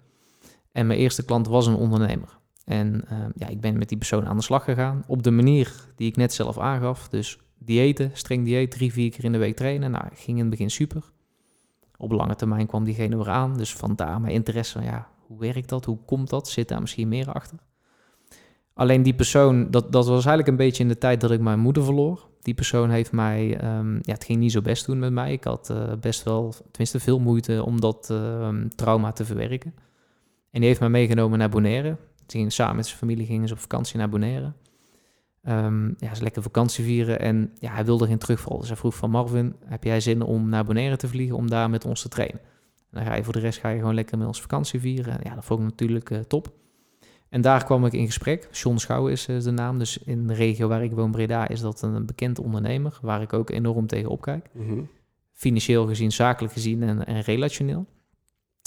En mijn eerste klant was een ondernemer. En uh, ja, ik ben met die persoon aan de slag gegaan op de manier die ik net zelf aangaf. Dus diëten, streng dieet, drie, vier keer in de week trainen. Nou, ging in het begin super. Op lange termijn kwam diegene weer aan. Dus vandaar mijn interesse ja, hoe werkt dat? Hoe komt dat? Zit daar misschien meer achter? Alleen die persoon, dat, dat was eigenlijk een beetje in de tijd dat ik mijn moeder verloor. Die persoon heeft mij, um, ja, het ging niet zo best doen met mij. Ik had uh, best wel, tenminste veel moeite om dat uh, trauma te verwerken. En die heeft mij meegenomen naar Bonaire. Samen met zijn familie gingen ze op vakantie naar Bonaire. Um, ja, ze lekker vakantie vieren en ja, hij wilde geen terugval. Dus hij vroeg van Marvin, heb jij zin om naar Bonaire te vliegen om daar met ons te trainen? En dan ga je voor de rest ga je gewoon lekker met ons vakantie vieren. Ja, dat vond ik natuurlijk uh, top. En daar kwam ik in gesprek. John Schouw is uh, de naam. Dus in de regio waar ik woon, Breda, is dat een bekend ondernemer. Waar ik ook enorm tegen opkijk.
Mm -hmm.
Financieel gezien, zakelijk gezien en, en relationeel.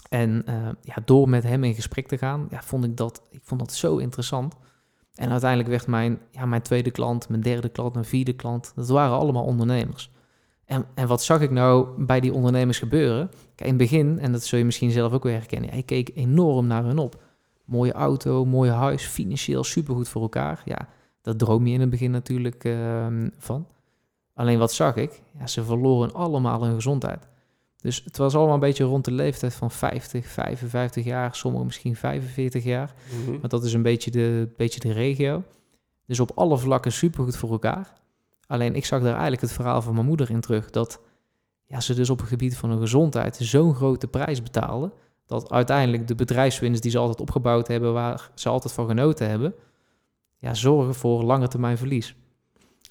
En uh, ja, door met hem in gesprek te gaan, ja, vond ik dat, ik vond dat zo interessant. En uiteindelijk werd mijn, ja, mijn tweede klant, mijn derde klant, mijn vierde klant, dat waren allemaal ondernemers. En, en wat zag ik nou bij die ondernemers gebeuren? Kijk, in het begin, en dat zul je misschien zelf ook weer herkennen, ik keek enorm naar hun op. Mooie auto, mooi huis, financieel supergoed voor elkaar. Ja, dat droom je in het begin natuurlijk ehm, van. Alleen wat zag ik? Ja, ze verloren allemaal hun gezondheid. Dus het was allemaal een beetje rond de leeftijd van 50, 55 jaar, sommigen misschien 45 jaar. Mm Maar dat is een beetje de, beetje de regio. Dus op alle vlakken supergoed voor elkaar. Alleen ik zag daar eigenlijk het verhaal van mijn moeder in terug. Dat ja, ze dus op het gebied van hun gezondheid zo'n grote prijs betaalden. Dat uiteindelijk de bedrijfswinst die ze altijd opgebouwd hebben, waar ze altijd van genoten hebben, ja, zorgen voor lange termijn verlies.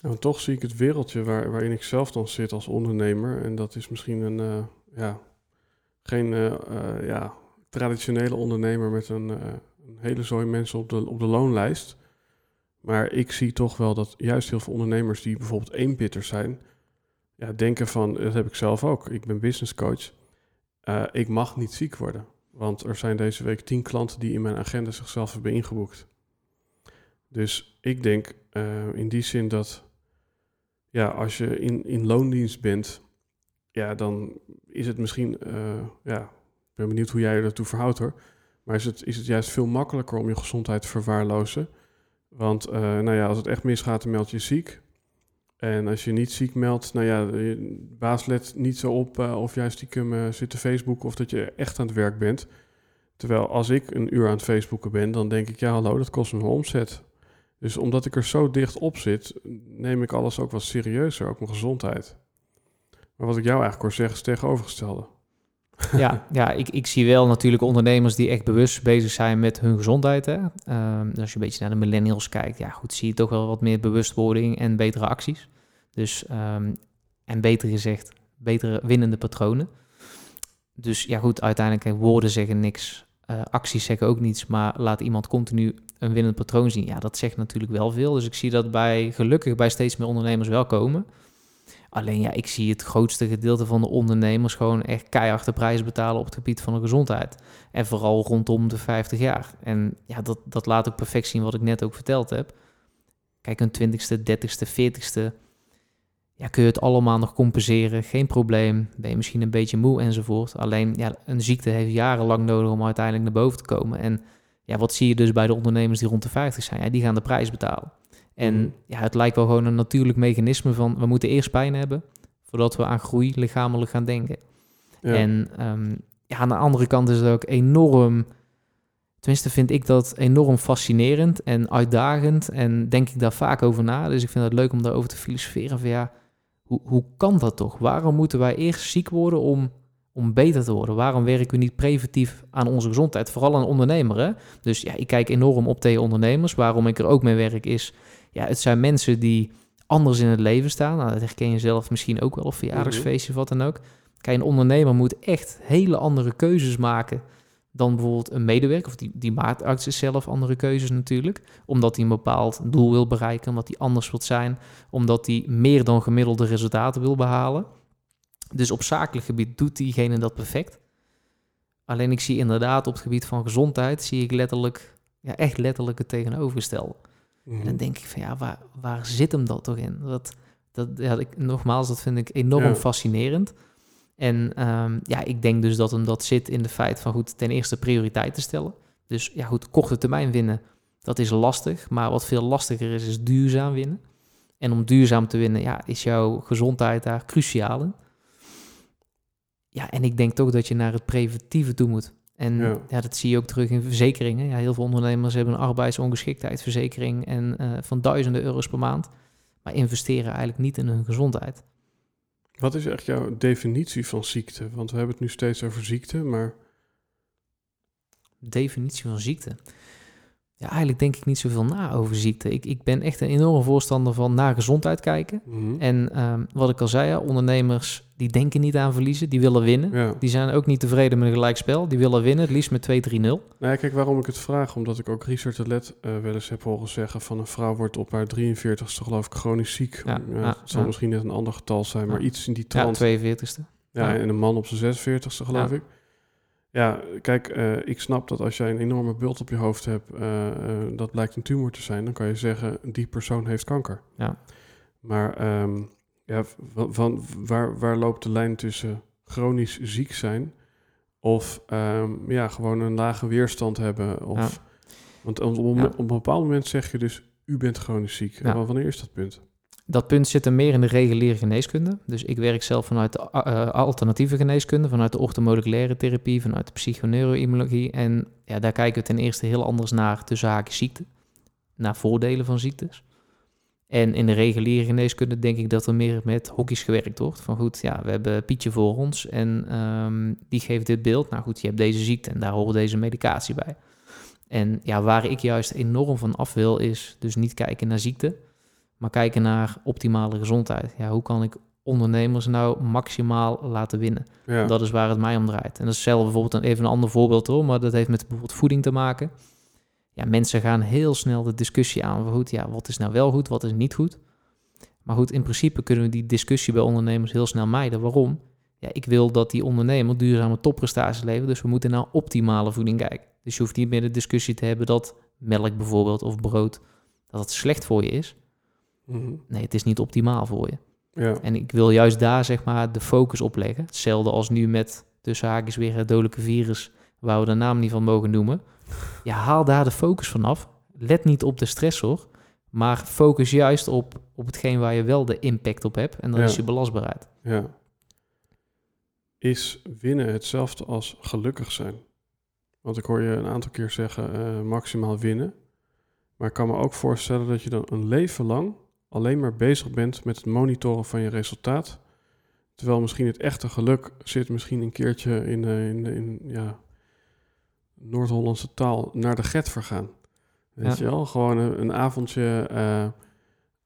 En toch zie ik het wereldje waar, waarin ik zelf dan zit als ondernemer. En dat is misschien een, uh, ja, geen uh, uh, ja, traditionele ondernemer met een, een, hele zooi mensen op de, op de loonlijst. Maar ik zie toch wel dat juist heel veel ondernemers die bijvoorbeeld eenpitters zijn, ja, denken van, dat heb ik zelf ook. Ik ben business coach. ik mag niet ziek worden. Want er zijn deze week tien klanten die in mijn agenda zichzelf hebben ingeboekt. Dus ik denk in die zin dat ja, als je in, in loondienst bent, ja, dan is het misschien, uh, ja, ik ben benieuwd hoe jij je daartoe verhoudt hoor. Maar is het, is het juist veel makkelijker om je gezondheid te verwaarlozen? Want uh, nou ja, als het echt misgaat, dan meld je ziek. En als je niet ziek meldt, nou ja, baas let niet zo op uh, of jij stiekem zit te Facebook of dat je echt aan het werk bent. Terwijl als ik een uur aan het Facebooken ben, dan denk ik, ja hallo, dat kost me omzet. Dus omdat ik er zo dicht op zit, neem ik alles ook wat serieuzer, ook mijn gezondheid. Maar wat ik jou eigenlijk hoor zeggen is tegenovergestelde. *laughs*
Ja, ja ik, ik zie wel natuurlijk ondernemers die echt bewust bezig zijn met hun gezondheid. Hè? Um, als je een beetje naar de millennials kijkt, ja goed, zie je toch wel wat meer bewustwording en betere acties. Dus, um, en beter gezegd, betere winnende patronen. Dus ja goed, uiteindelijk woorden zeggen niks, uh, acties zeggen ook niets, maar laat iemand continu een winnend patroon zien. Ja, dat zegt natuurlijk wel veel. Dus ik zie dat bij gelukkig bij steeds meer ondernemers wel komen. Alleen ja, ik zie het grootste gedeelte van de ondernemers gewoon echt keihard de prijs betalen op het gebied van de gezondheid. En vooral rondom de 50 jaar. En ja, dat, dat laat ook perfect zien wat ik net ook verteld heb. Kijk, een 20ste, 30ste, 40ste. Ja, kun je het allemaal nog compenseren, geen probleem. Ben je misschien een beetje moe enzovoort. Alleen ja, een ziekte heeft jarenlang nodig om uiteindelijk naar boven te komen. En ja, wat zie je dus bij de ondernemers die rond de 50 zijn? Ja, die gaan de prijs betalen. En mhm. ja, het lijkt wel gewoon een natuurlijk mechanisme van we moeten eerst pijn hebben voordat we aan groei lichamelijk gaan denken. En um, ja, aan de andere kant is het ook enorm, tenminste vind ik dat enorm fascinerend en uitdagend en denk ik daar vaak over na. Dus ik vind het leuk om daarover te filosoferen van ja, hoe, hoe kan dat toch? Waarom moeten wij eerst ziek worden om om beter te worden? Waarom werken we niet preventief aan onze gezondheid? Vooral aan ondernemers. Dus ja, ik kijk enorm op tegen ondernemers. Waarom ik er ook mee werk is, ja, het zijn mensen die anders in het leven staan. Nou, dat herken je zelf misschien ook wel, of verjaardagsfeestje of wat dan ook. Kijk, een ondernemer moet echt hele andere keuzes maken dan bijvoorbeeld een medewerker, of die, die maakt arts zelf andere keuzes natuurlijk, omdat hij een bepaald doel wil bereiken, omdat hij anders wil zijn, omdat hij meer dan gemiddelde resultaten wil behalen. Dus op zakelijk gebied doet diegene dat perfect. Alleen ik zie inderdaad op het gebied van gezondheid, zie ik letterlijk, ja, echt letterlijk het tegenovergestelde. En dan mhm. denk ik van ja, waar, waar zit hem dat toch in? Dat, dat, ja, ik, nogmaals, dat vind ik enorm fascinerend. En ehm, ja, ik denk dus dat hem dat zit in de feit van goed, ten eerste prioriteit te stellen. Dus ja, goed, korte termijn winnen, dat is lastig. Maar wat veel lastiger is, is duurzaam winnen. En om duurzaam te winnen, ja, is jouw gezondheid daar cruciaal in. Ja, en ik denk toch dat je naar het preventieve toe moet. En ja. dat zie je ook terug in verzekeringen. Ja, heel veel ondernemers hebben een arbeidsongeschiktheidsverzekering en uh, van duizenden euro's per maand, maar investeren eigenlijk niet in hun gezondheid.
Wat is echt jouw definitie van ziekte? Want we hebben het nu steeds over ziekte, maar.
Definitie van ziekte. Ja, eigenlijk denk ik niet zoveel na over ziekte. Ik, ik ben echt een enorme voorstander van naar gezondheid kijken. Mhm. En ehm, wat ik al zei, ja, ondernemers die denken niet aan verliezen, die willen winnen. Die zijn ook niet tevreden met een gelijkspel, die willen winnen, het liefst met 2-3-0. Nou
ja, kijk, waarom ik het vraag, omdat ik ook Richard de Let uh, wel eens heb horen zeggen van een vrouw wordt op haar 43ste geloof ik chronisch ziek. Ja, het zal misschien net een ander getal zijn, maar iets in die trant.
Ja, 42ste.
Ja, en een man op zijn 46ste geloof ik. Ja, kijk, eh, ik snap dat als jij een enorme bult op je hoofd hebt, eh, eh, dat blijkt een tumor te zijn, dan kan je zeggen, die persoon heeft kanker.
Ja.
Maar ehm, ja, van, van waar, waar loopt de lijn tussen chronisch ziek zijn of ehm, ja, gewoon een lage weerstand hebben? Of,
Ja.
Want op, op, een bepaald moment zeg je dus, u bent chronisch ziek. En wanneer is dat punt?
Dat punt zit er meer in de reguliere geneeskunde. Dus ik werk zelf vanuit de eh, alternatieve geneeskunde, vanuit de orthomoleculaire therapie, vanuit de psychoneuroimmunologie. En ja, daar kijken we ten eerste heel anders naar tussen haakjes ziekte, naar voordelen van ziektes. En in de reguliere geneeskunde denk ik dat er meer met hokjes gewerkt wordt. Van goed, ja, we hebben Pietje voor ons en ehm, die geeft dit beeld. Nou goed, je hebt deze ziekte en daar hoort deze medicatie bij. En ja, waar ik juist enorm van af wil, is dus niet kijken naar ziekte, maar kijken naar optimale gezondheid. Ja, hoe kan ik ondernemers nou maximaal laten winnen?
Ja,
Dat is waar het mij om draait. En dat is zelf bijvoorbeeld een, even een ander voorbeeld hoor, maar dat heeft met bijvoorbeeld voeding te maken. Ja, mensen gaan heel snel de discussie aan van goed, ja, wat is nou wel goed, wat is niet goed. Maar goed, in principe kunnen we die discussie bij ondernemers heel snel mijden. Waarom? Ja, ik wil dat die ondernemer duurzame topprestaties levert, dus we moeten naar optimale voeding kijken. Dus je hoeft niet meer de discussie te hebben dat melk bijvoorbeeld of brood, dat het slecht voor je is.
Mhm.
Nee, het is niet optimaal voor je.
ja.
En ik wil juist daar zeg maar de focus op leggen. Hetzelfde als nu met tussen haakjes weer het dodelijke virus, waar we de naam niet van mogen noemen. Ja, haal daar de focus vanaf. Let niet op de stressor, maar focus juist op, op hetgeen waar je wel de impact op hebt. En dat
Ja.
is je belastbaarheid.
Ja. Is winnen hetzelfde als gelukkig zijn? Want ik hoor je een aantal keer zeggen eh, maximaal winnen. Maar ik kan me ook voorstellen dat je dan een leven lang alleen maar bezig bent met het monitoren van je resultaat. Terwijl misschien het echte geluk zit misschien een keertje in, eh, in, in ja, Noord-Hollandse taal naar de get vergaan. Weet
Ja.
je wel? Gewoon een, een avondje eh,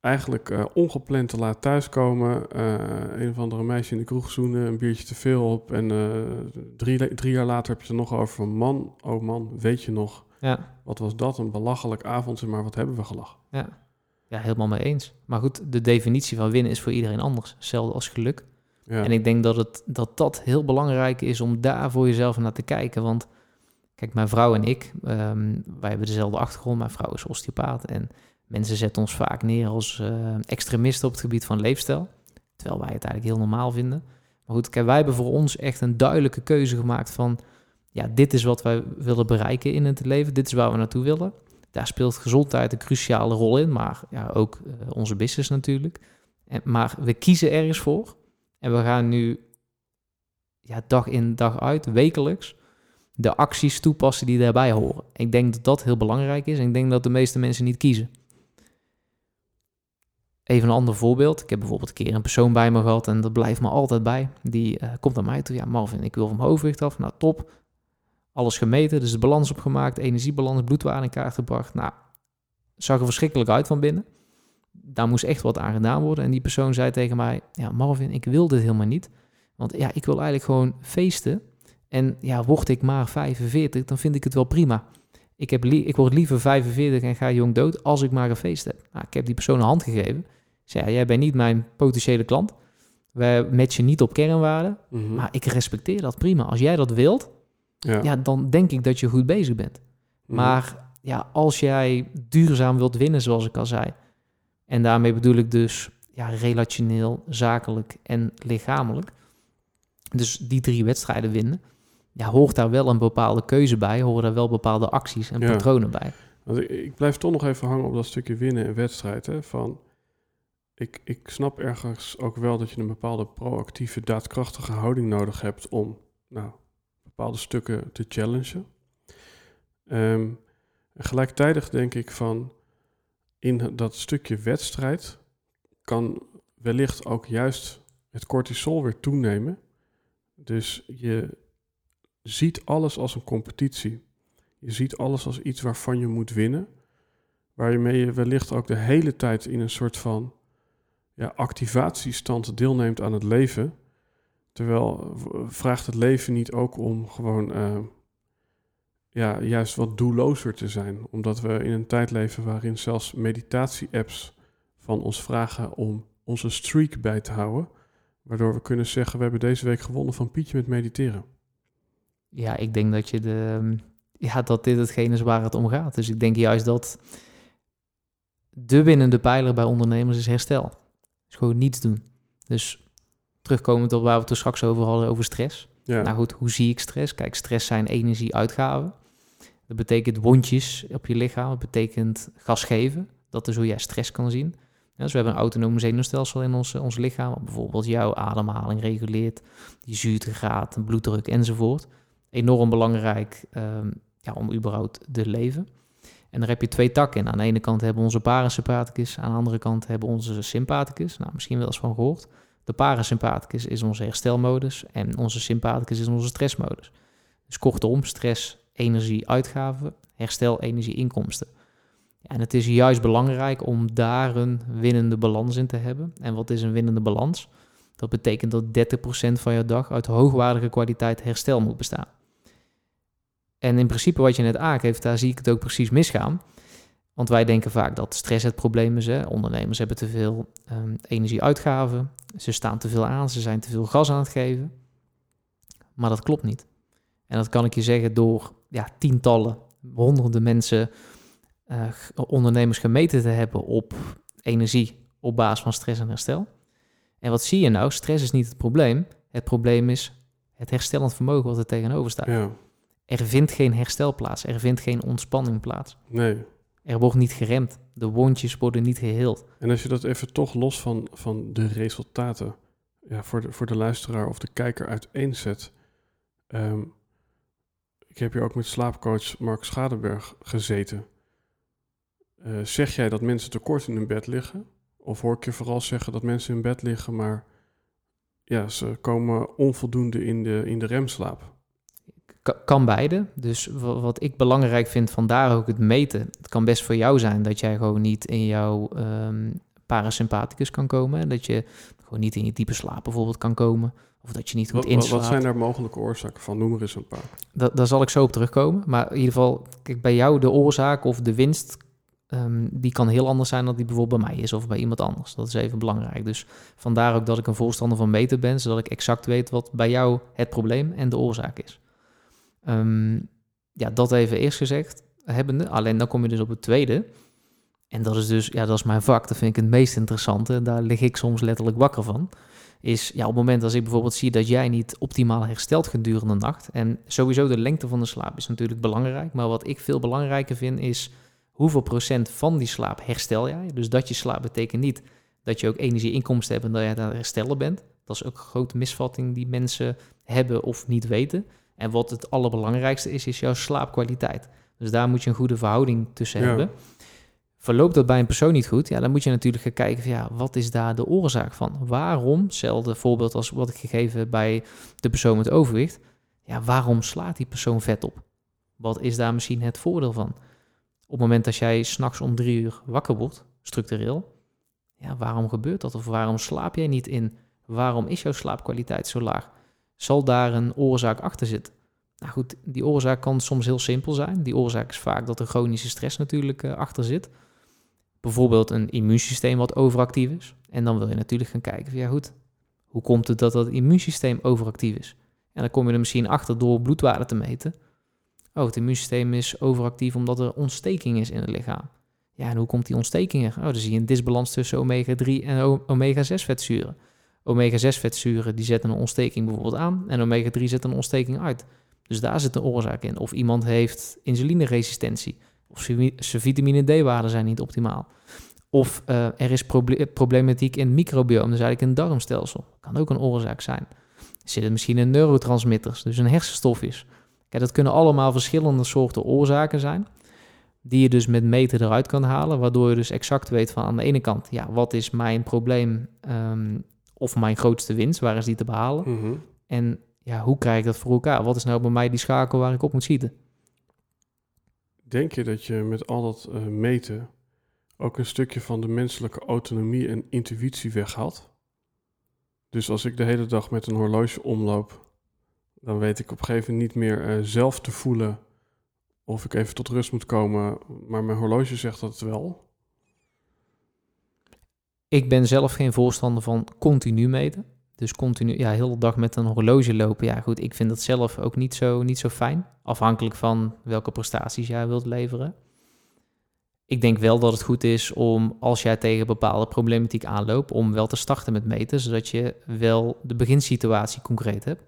eigenlijk eh, ongepland te laat thuiskomen. een of andere meisje in de kroeg zoenen, een biertje te veel op. En drie, drie jaar later heb je het er nog over van... man, oh man, weet je nog,
Ja,
wat was dat een belachelijk avondje, maar wat hebben we gelachen.
ja. Ja, helemaal mee eens. Maar goed, de definitie van winnen is voor iedereen anders. Hetzelfde als geluk.
Ja,
En ik denk dat, het, dat dat heel belangrijk is om daar voor jezelf naar te kijken. Want kijk, mijn vrouw en ik, ehm, wij hebben dezelfde achtergrond. Mijn vrouw is osteopaat en mensen zetten ons vaak neer als eh, extremisten op het gebied van leefstijl. Terwijl wij het eigenlijk heel normaal vinden. Maar goed, kijk, wij hebben voor ons echt een duidelijke keuze gemaakt van... ja, dit is wat wij willen bereiken in het leven. Dit is waar we naartoe willen. Daar speelt gezondheid een cruciale rol in, maar ja, ook eh, onze business natuurlijk. En, maar we kiezen ergens voor. En we gaan nu ja, dag in dag uit, wekelijks, de acties toepassen die daarbij horen. Ik denk dat dat heel belangrijk is en ik denk dat de meeste mensen niet kiezen. Even een ander voorbeeld. Ik heb bijvoorbeeld een keer een persoon bij me gehad en dat blijft me altijd bij. Die eh, komt naar mij toe. Ja, Marvin, ik wil van mijn overgewicht af. Nou, top. Alles gemeten, dus de balans opgemaakt, energiebalans, bloedwaarde in kaart gebracht. Nou, zag er verschrikkelijk uit van binnen. Daar moest echt wat aan gedaan worden. En die persoon zei tegen mij: Ja, Marvin, ik wil dit helemaal niet. Want ja, ik wil eigenlijk gewoon feesten. En ja, word ik maar 45, dan vind ik het wel prima. Ik, heb ik word liever 45 en ga jong dood als ik maar een feest heb. Nou, ik heb die persoon een hand gegeven. Ik zei, ja, jij bent niet mijn potentiële klant. We matchen niet op kernwaarden.
Mhm.
Maar ik respecteer dat prima. Als jij dat wilt,
ja.
ja, dan denk ik dat je goed bezig bent.
Mhm.
Maar ja, als jij duurzaam wilt winnen, zoals ik al zei, en daarmee bedoel ik dus ja, relationeel, zakelijk en lichamelijk, dus die drie wedstrijden winnen, ja, hoort daar wel een bepaalde keuze bij, horen daar wel bepaalde acties en
Ja.
patronen bij.
Want ik, ik blijf toch nog even hangen op dat stukje winnen en wedstrijd. Hè, van, ik, ik snap ergens ook wel dat je een bepaalde proactieve, daadkrachtige houding nodig hebt om nou, bepaalde stukken te challengen. Ehm, gelijktijdig denk ik van in dat stukje wedstrijd kan wellicht ook juist het cortisol weer toenemen. Dus je ziet alles als een competitie. Je ziet alles als iets waarvan je moet winnen. Waarmee je wellicht ook de hele tijd in een soort van ja, activatiestand deelneemt aan het leven. Terwijl vraagt het leven niet ook om gewoon eh, ja, juist wat doellozer te zijn. Omdat we in een tijd leven waarin zelfs meditatie-apps van ons vragen om onze streak bij te houden. Waardoor we kunnen zeggen, we hebben deze week gewonnen van Pietje met mediteren.
ja, ik denk dat, je de, ja, dat dit hetgene is waar het om gaat. Dus ik denk juist dat de winnende pijler bij ondernemers is herstel. Dus gewoon niets doen. Dus terugkomend op waar we het er straks over hadden, over stress.
Ja.
Nou goed, hoe zie ik stress? Kijk, stress zijn energieuitgaven. Dat betekent wondjes op je lichaam. Dat betekent gas geven. Dat is hoe jij stress kan zien. Ja, dus we hebben een autonoom zenuwstelsel in ons, ons lichaam. Wat bijvoorbeeld jouw ademhaling reguleert. Die zuurtegraad, bloeddruk enzovoort. Enorm belangrijk um, ja, om überhaupt te leven. En daar heb je twee takken in. Aan de ene kant hebben we onze parasympathicus. Aan de andere kant hebben we onze sympathicus. Nou, misschien wel eens van gehoord. De parasympathicus is onze herstelmodus en onze sympathicus is onze stressmodus. Dus kortom, stress, energie, uitgaven, herstel, energie, inkomsten. En het is juist belangrijk om daar een winnende balans in te hebben. En wat is een winnende balans? Dat betekent dat 30% van je dag uit hoogwaardige kwaliteit herstel moet bestaan. En in principe wat je net aangeeft, daar zie ik het ook precies misgaan. Want wij denken vaak dat stress het probleem is. Hè? Ondernemers hebben te veel um, energieuitgaven. Ze staan te veel aan, ze zijn te veel gas aan het geven. Maar dat klopt niet. En dat kan ik je zeggen door ja, tientallen, honderden mensen, uh, ondernemers gemeten te hebben op energie op basis van stress en herstel. En wat zie je nou? Stress is niet het probleem. Het probleem is het herstellend vermogen wat er tegenover staat.
Ja.
Er vindt geen herstel plaats. Er vindt geen ontspanning plaats.
Nee.
Er wordt niet geremd. De wondjes worden niet geheeld.
En als je dat even toch los van, van de resultaten ja, voor, de, voor de luisteraar of de kijker uiteenzet. Um, ik heb hier ook met slaapcoach Mark Schadeberg gezeten. Uh, zeg jij dat mensen tekort in hun bed liggen? Of hoor ik je vooral zeggen dat mensen in bed liggen, maar ja, ze komen onvoldoende in de, in de remslaap?
Kan beide. Dus wat ik belangrijk vind, vandaar ook het meten. Het kan best voor jou zijn dat jij gewoon niet in jouw um, parasympathicus kan komen. Dat je gewoon niet in je diepe slaap bijvoorbeeld kan komen. Of dat je niet goed inslaapt.
Wat zijn daar mogelijke oorzaken van? Noem er eens een paar.
Dat, daar zal ik zo op terugkomen. Maar in ieder geval, kijk, bij jou de oorzaak of de winst... Um, die kan heel anders zijn dan die bijvoorbeeld bij mij is of bij iemand anders. Dat is even belangrijk. Dus vandaar ook dat ik een voorstander van meten ben, zodat ik exact weet wat bij jou het probleem en de oorzaak is. Um, ja, dat even eerst gezegd hebbende. Alleen dan kom je dus op het tweede. En dat is dus, ja, dat is mijn vak. Dat vind ik het meest interessante. Daar lig ik soms letterlijk wakker van. Is ja, op het moment als ik bijvoorbeeld zie dat jij niet optimaal herstelt gedurende de nacht. En sowieso de lengte van de slaap is natuurlijk belangrijk. Maar wat ik veel belangrijker vind is hoeveel procent van die slaap herstel jij. Dus dat je slaap betekent niet dat je ook energie-inkomsten hebt en dat je aan het herstellen bent. Dat is ook een grote misvatting die mensen hebben of niet weten. En wat het allerbelangrijkste is, is jouw slaapkwaliteit. Dus daar moet je een goede verhouding tussen hebben. Verloopt dat bij een persoon niet goed, ja, dan moet je natuurlijk gaan kijken van ja, wat is daar de oorzaak van? Waarom, hetzelfde voorbeeld als wat ik gegeven bij de persoon met overwicht, ja, waarom slaat die persoon vet op? Wat is daar misschien het voordeel van? Op het moment dat jij s'nachts om drie uur wakker wordt, structureel, ja, waarom gebeurt dat? Of waarom slaap jij niet in? Waarom is jouw slaapkwaliteit zo laag? Zal daar een oorzaak achter zitten. Nou goed, die oorzaak kan soms heel simpel zijn. Die oorzaak is vaak dat er chronische stress natuurlijk uh, achter zit. Bijvoorbeeld een immuunsysteem wat overactief is. En dan wil je natuurlijk gaan kijken ja goed, hoe komt het dat dat immuunsysteem overactief is? En dan kom je er misschien achter door bloedwaarde te meten. Oh, het immuunsysteem is overactief omdat er ontsteking is in het lichaam. Ja, en hoe komt die ontsteking er? Oh, dan zie je een disbalans tussen omega-3 en omega-6 vetzuren. Omega-6 vetzuren die zetten een ontsteking bijvoorbeeld aan en omega-3 zet een ontsteking uit. Dus daar zit een oorzaak in. Of iemand heeft insulineresistentie. Of zijn vitamine D-waarden zijn niet optimaal. Of uh, er is proble problematiek in het microbiome, dus eigenlijk een darmstelsel. Kan ook een oorzaak zijn. Zit het misschien in neurotransmitters, dus een hersenstofjes. Kijk, dat kunnen allemaal verschillende soorten oorzaken zijn. Die je dus met meten eruit kan halen, waardoor je dus exact weet van aan de ene kant, ja, wat is mijn probleem um, of mijn grootste winst, waar is die te behalen?
Mhm.
En ja, hoe krijg ik dat voor elkaar? Wat is nou bij mij die schakel waar ik op moet schieten?
Denk je dat je met al dat uh, meten ook een stukje van de menselijke autonomie en intuïtie weghaalt? Dus als ik de hele dag met een horloge omloop, dan weet ik op een gegeven moment niet meer uh, zelf te voelen of ik even tot rust moet komen, maar mijn horloge zegt dat wel.
Ik ben zelf geen voorstander van continu meten. Dus continu, ja, heel de dag met een horloge lopen. Ja, goed, ik vind dat zelf ook niet zo, niet zo fijn. Afhankelijk van welke prestaties jij wilt leveren. Ik denk wel dat het goed is om, als jij tegen bepaalde problematiek aanloopt, om wel te starten met meten, zodat je wel de beginsituatie concreet hebt.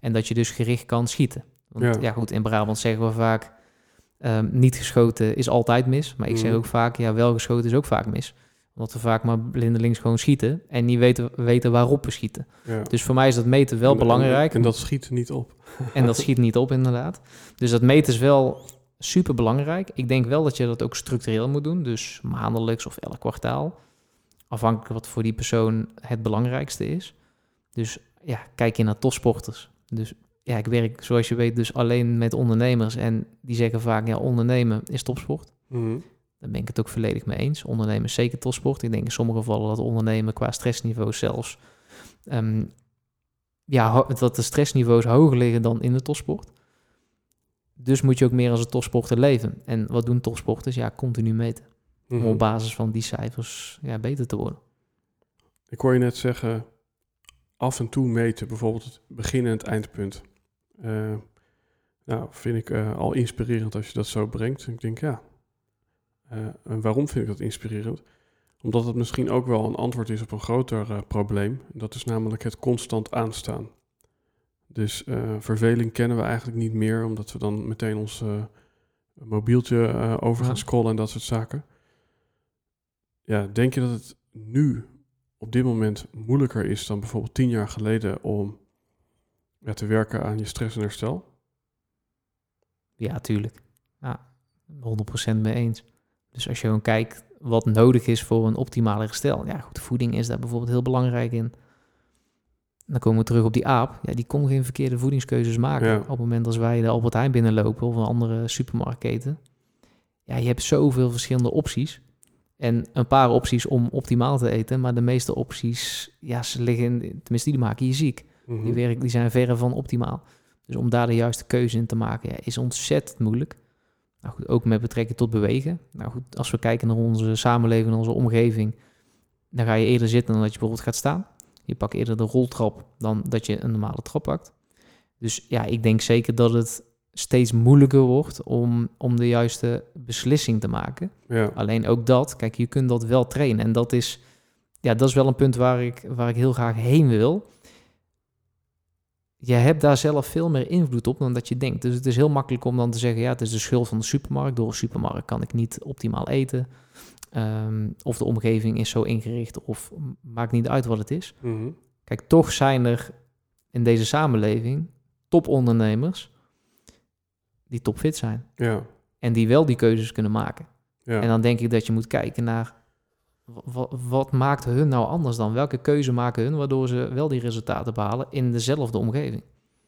En dat je dus gericht kan schieten. Want ja, goed, in Brabant zeggen we vaak, um, niet geschoten is altijd mis. Maar ik zeg mhm. ook vaak, ja, wel geschoten is ook vaak mis omdat we vaak maar blindelings gewoon schieten en niet weten, weten waarop we schieten. Ja. Dus voor mij is dat meten wel belangrijk.
En, dat schiet niet op.
En dat schiet niet op, inderdaad. Dus dat meten is wel super belangrijk. Ik denk wel dat je dat ook structureel moet doen. Dus maandelijks of elk kwartaal. Afhankelijk wat voor die persoon het belangrijkste is. Dus ja, kijk je naar topsporters. Dus ja, ik werk zoals je weet dus alleen met ondernemers. En die zeggen vaak, ja, ondernemen is topsport. Mm daar ben ik het ook volledig mee eens. Ondernemen is zeker topsport. Ik denk in sommige gevallen dat ondernemen qua stressniveau zelfs... Um, ja, dat de stressniveaus hoger liggen dan in de topsport. Dus moet je ook meer als een topsporter leven. En wat doen topsporters? Ja, continu meten. Om mhm. op basis van die cijfers ja, beter te worden.
Ik hoor je net zeggen, af en toe meten, bijvoorbeeld het begin en het eindpunt. Uh, nou, vind ik uh, al inspirerend als je dat zo brengt. Ik denk, ja, en waarom vind ik dat inspirerend? Omdat het misschien ook wel een antwoord is op een groter uh, probleem. Dat is namelijk het constant aanstaan. Dus uh, verveling kennen we eigenlijk niet meer, omdat we dan meteen ons mobieltje over gaan scrollen en dat soort zaken. Ja, denk je dat het nu op dit moment moeilijker is dan bijvoorbeeld tien jaar geleden om ja, te werken aan je stress en herstel?
Ja, tuurlijk. Ja, 100% mee eens. Dus als je gewoon kijkt wat nodig is voor een optimale herstel. Ja, goed, voeding is daar bijvoorbeeld heel belangrijk in. Dan komen we terug op die aap. Ja, die kon geen verkeerde voedingskeuzes maken. Op het moment als wij de Albert Heijn binnenlopen of een andere supermarktketen. Ja, je hebt zoveel verschillende opties. En een paar opties om optimaal te eten. Maar de meeste opties, ja, ze liggen, tenminste die maken je ziek. Die, mhm. werk, die zijn verre van optimaal. Dus om daar de juiste keuze in te maken, ja, is ontzettend moeilijk. Nou goed, ook met betrekking tot bewegen. Nou goed, als we kijken naar onze samenleving, naar onze omgeving, dan ga je eerder zitten dan dat je bijvoorbeeld gaat staan. Je pakt eerder de roltrap dan dat je een normale trap pakt. Dus ja, ik denk zeker dat het steeds moeilijker wordt om, om de juiste beslissing te maken. Ja. Alleen ook dat, kijk, je kunt dat wel trainen. En dat is, ja, dat is wel een punt waar ik, waar ik heel graag heen wil je hebt daar zelf veel meer invloed op dan dat je denkt. Dus het is heel makkelijk om dan te zeggen, ja, het is de schuld van de supermarkt. Door een supermarkt kan ik niet optimaal eten. Ehm, of de omgeving is zo ingericht, of maakt niet uit wat het is. Mhm. Kijk, toch zijn er in deze samenleving topondernemers die topfit zijn. Ja. En die wel die keuzes kunnen maken. Ja. En dan denk ik dat je moet kijken naar wat, maakt hun nou anders dan? Welke keuze maken hun waardoor ze wel die resultaten behalen in dezelfde omgeving?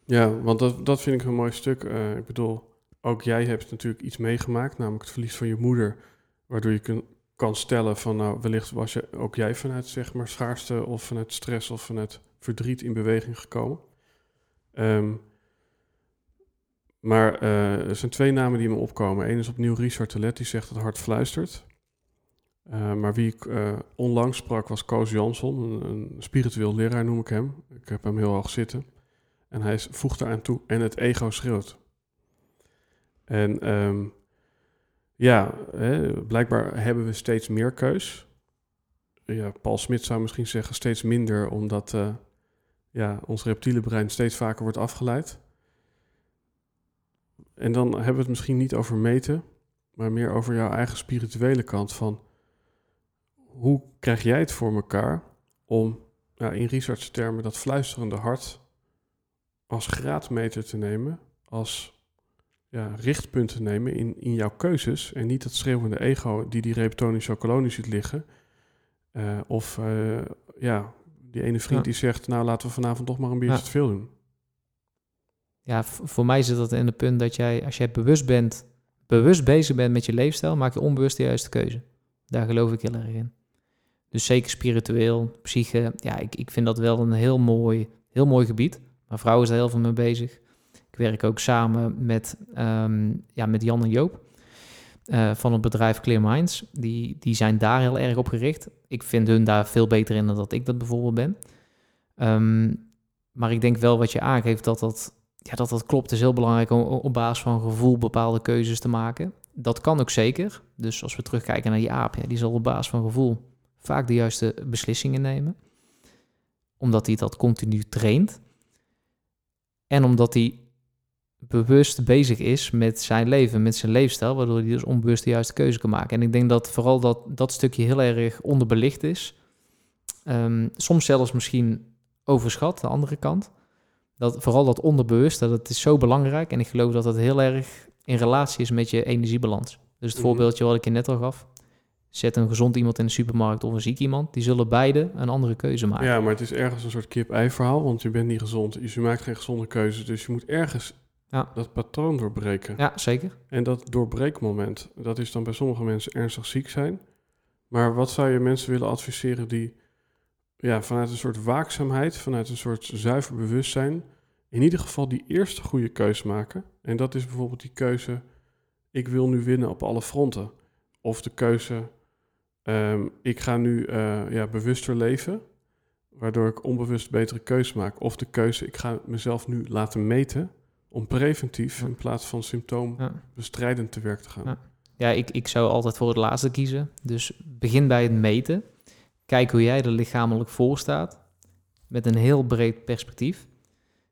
Ja, want dat, dat vind ik een mooi stuk. Uh, ik bedoel, ook jij hebt natuurlijk iets meegemaakt, namelijk het verlies van je moeder, waardoor je kan stellen van nou, wellicht was je ook jij vanuit zeg maar schaarste of vanuit stress of vanuit verdriet in beweging gekomen. Um, maar uh, er zijn twee namen die me opkomen. Eén is opnieuw Richard Telet, die zegt dat hart fluistert. Uh, maar wie ik uh, onlangs sprak was Koos Jansson, een, spiritueel leraar noem ik hem. Ik heb hem heel hoog zitten. En hij voegt eraan toe, en het ego schreeuwt. En um, ja, hè, blijkbaar hebben we steeds meer keus. Ja, Paul Smit zou misschien zeggen steeds minder, omdat uh, ja, ons reptiele brein steeds vaker wordt afgeleid. En dan hebben we het misschien niet over meten, maar meer over jouw eigen spirituele kant van hoe krijg jij het voor elkaar om nou, in research termen dat fluisterende hart als graadmeter te nemen, als ja, richtpunt te nemen in, in jouw keuzes en niet dat schreeuwende ego die die reptonische kolonie ziet liggen. Uh, of uh, ja, die ene vriend die zegt, nou laten we vanavond toch maar een beetje ja. te veel doen.
Ja, voor mij zit dat in het punt dat jij, als jij bewust bent, bewust bezig bent met je leefstijl, maak je onbewust de juiste keuze. Daar geloof ik heel erg in. Dus zeker spiritueel, psyche. Ja, ik, ik vind dat wel een heel mooi, heel mooi gebied. Mijn vrouw is er heel veel mee bezig. Ik werk ook samen met, um, ja, met Jan en Joop uh, van het bedrijf Clear Minds. Die, die zijn daar heel erg op gericht. Ik vind hun daar veel beter in dan dat ik dat bijvoorbeeld ben. Ehm, maar ik denk wel wat je aangeeft dat dat, ja, dat dat klopt. Het is heel belangrijk om op basis van gevoel bepaalde keuzes te maken. Dat kan ook zeker. Dus als we terugkijken naar die aap, ja, die zal op basis van gevoel vaak de juiste beslissingen nemen. Omdat hij dat continu traint. En omdat hij bewust bezig is met zijn leven, met zijn leefstijl, waardoor hij dus onbewust de juiste keuze kan maken. En ik denk dat vooral dat, dat stukje heel erg onderbelicht is. Ehm, soms zelfs misschien overschat, de andere kant. Dat, vooral dat onderbewust, dat is zo belangrijk. En ik geloof dat dat heel erg in relatie is met je energiebalans. Dus het
Mhm.
voorbeeldje wat ik je net al gaf. Zet een gezond iemand in de supermarkt of een ziek iemand. Die zullen beide een andere keuze maken.
Ja, maar het is ergens een soort kip-ei verhaal, want je bent niet gezond. Dus je maakt geen gezonde keuzes, dus je moet ergens
Ja.
dat patroon doorbreken.
Ja, zeker.
En dat doorbreekmoment, dat is dan bij sommige mensen ernstig ziek zijn. Maar wat zou je mensen willen adviseren die ja, vanuit een soort waakzaamheid, vanuit een soort zuiver bewustzijn, in ieder geval die eerste goede keuze maken? En dat is bijvoorbeeld die keuze, ik wil nu winnen op alle fronten. Of de keuze, ehm, ik ga nu eh, ja, bewuster leven, waardoor ik onbewust betere keuzes maak. Of de keuze, ik ga mezelf nu laten meten om preventief in plaats van symptoom
Ja.
bestrijdend te werk te gaan.
Ja. Ja, ik, ik zou altijd voor het laatste kiezen. Dus begin bij het meten. Kijk hoe jij er lichamelijk voor staat. Met een heel breed perspectief.